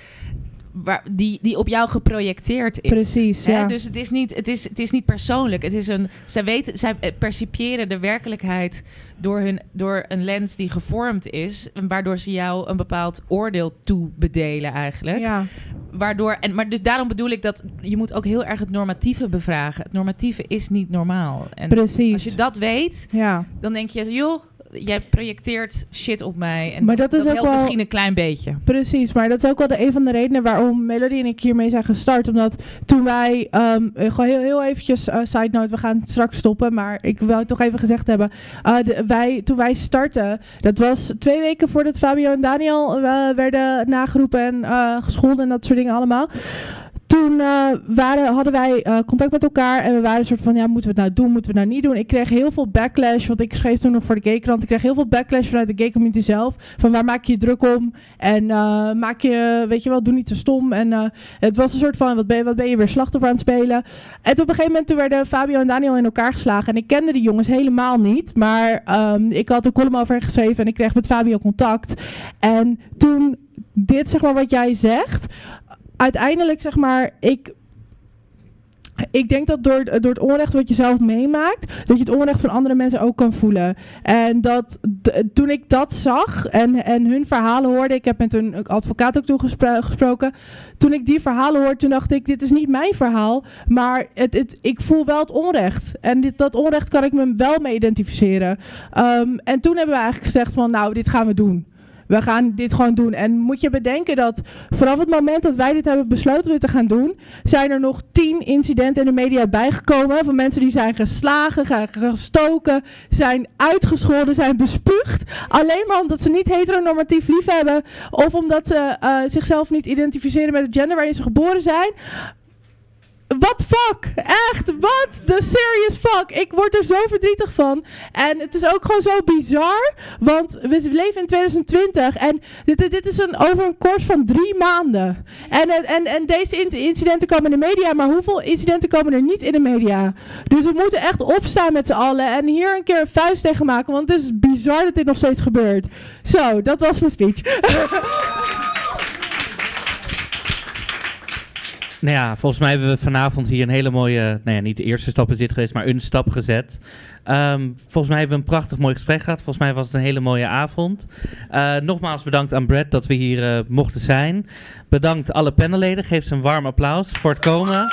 Waar, die, die op jou geprojecteerd is. Precies, Hè? Dus het is, niet, het, is, het is niet persoonlijk. Het is een, zij, weten, zij eh, percipiëren de werkelijkheid door, hun, door een lens die gevormd is. Waardoor ze jou een bepaald oordeel toebedelen eigenlijk. ja. Waardoor, en, maar dus daarom bedoel ik dat je moet ook heel erg het normatieve bevragen. Het normatieve is niet normaal. En precies. als je dat weet, ja. dan denk je, joh, jij projecteert shit op mij. En Maar dat is ook wel- misschien een klein beetje. Precies, maar dat is ook wel de, een van de redenen waarom Melody en ik hiermee zijn gestart. Omdat toen wij, ehm, eh, gewoon heel, heel eventjes, eh, side note, we gaan straks stoppen, maar ik wil het toch even gezegd hebben. Eh, de- wij, toen wij startten, dat was twee weken voordat Fabio en Daniel werden nageroepen en gescholden en dat soort dingen allemaal. Toen eh, waren, hadden wij eh, contact met elkaar en we waren een soort van, ja, moeten we het nou doen, moeten we het nou niet doen? Ik kreeg heel veel backlash, want ik schreef toen nog voor de gaykrant. Ik kreeg heel veel backlash vanuit de gay community zelf. Van waar maak je je druk om? En eh, maak je, weet je wel, doe niet zo stom. En het was een soort van, wat ben, je, wat ben je weer slachtoffer aan het spelen? En op een gegeven moment toen werden Fabio en Daniel in elkaar geslagen. En ik kende die jongens helemaal niet. Maar ehm, ik had een column over hen geschreven en ik kreeg met Fabio contact. En toen, dit zeg maar wat jij zegt uiteindelijk zeg maar, ik. Ik denk dat door, door het onrecht wat je zelf meemaakt, dat je het onrecht van andere mensen ook kan voelen. En dat toen ik dat zag en, en hun verhalen hoorde, ik heb met een advocaat ook toen gespro- gesproken. Toen ik die verhalen hoorde, toen dacht ik: dit is niet mijn verhaal, maar het, het, ik voel wel het onrecht. En dit, dat onrecht kan ik me wel mee identificeren. Ehm, en toen hebben we eigenlijk gezegd: van nou, dit gaan we doen. We gaan dit gewoon doen. En moet je bedenken dat vanaf het moment dat wij dit hebben besloten om dit te gaan doen, zijn er nog tien incidenten in de media bijgekomen. Van mensen die zijn geslagen, zijn gestoken, zijn uitgescholden, zijn bespuugd. Alleen maar omdat ze niet heteronormatief lief hebben. Of omdat ze eh, zichzelf niet identificeren met het gender waarin ze geboren zijn. What fuck? Echt, what the serious fuck? Ik word er zo verdrietig van. En het is ook gewoon zo bizar, want we leven in 2020 en dit, dit- is een, over een koers van drie maanden. En, en, en, deze in- incidenten komen in de media, maar hoeveel incidenten komen er niet in de media? Dus we moeten echt opstaan met z'n allen en hier een keer een vuist tegen maken, want het is bizar dat dit nog steeds gebeurt. Zo, dat was mijn speech. Nou ja, volgens mij hebben we vanavond hier een hele mooie, nou ja, niet de eerste stap is dit geweest, maar een stap gezet. Ehm, volgens mij hebben we een prachtig mooi gesprek gehad. Volgens mij was het een hele mooie avond. Eh, nogmaals bedankt aan Brad dat we hier eh, mochten zijn. Bedankt alle panelleden. Geef ze een warm applaus voor het komen.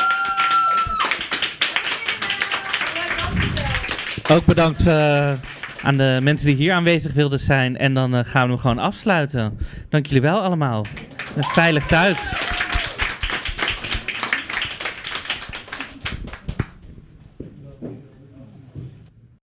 Ook bedankt eh, aan de mensen die hier aanwezig wilden zijn. En dan gaan we hem gewoon afsluiten. Dank jullie wel allemaal. Veilig thuis.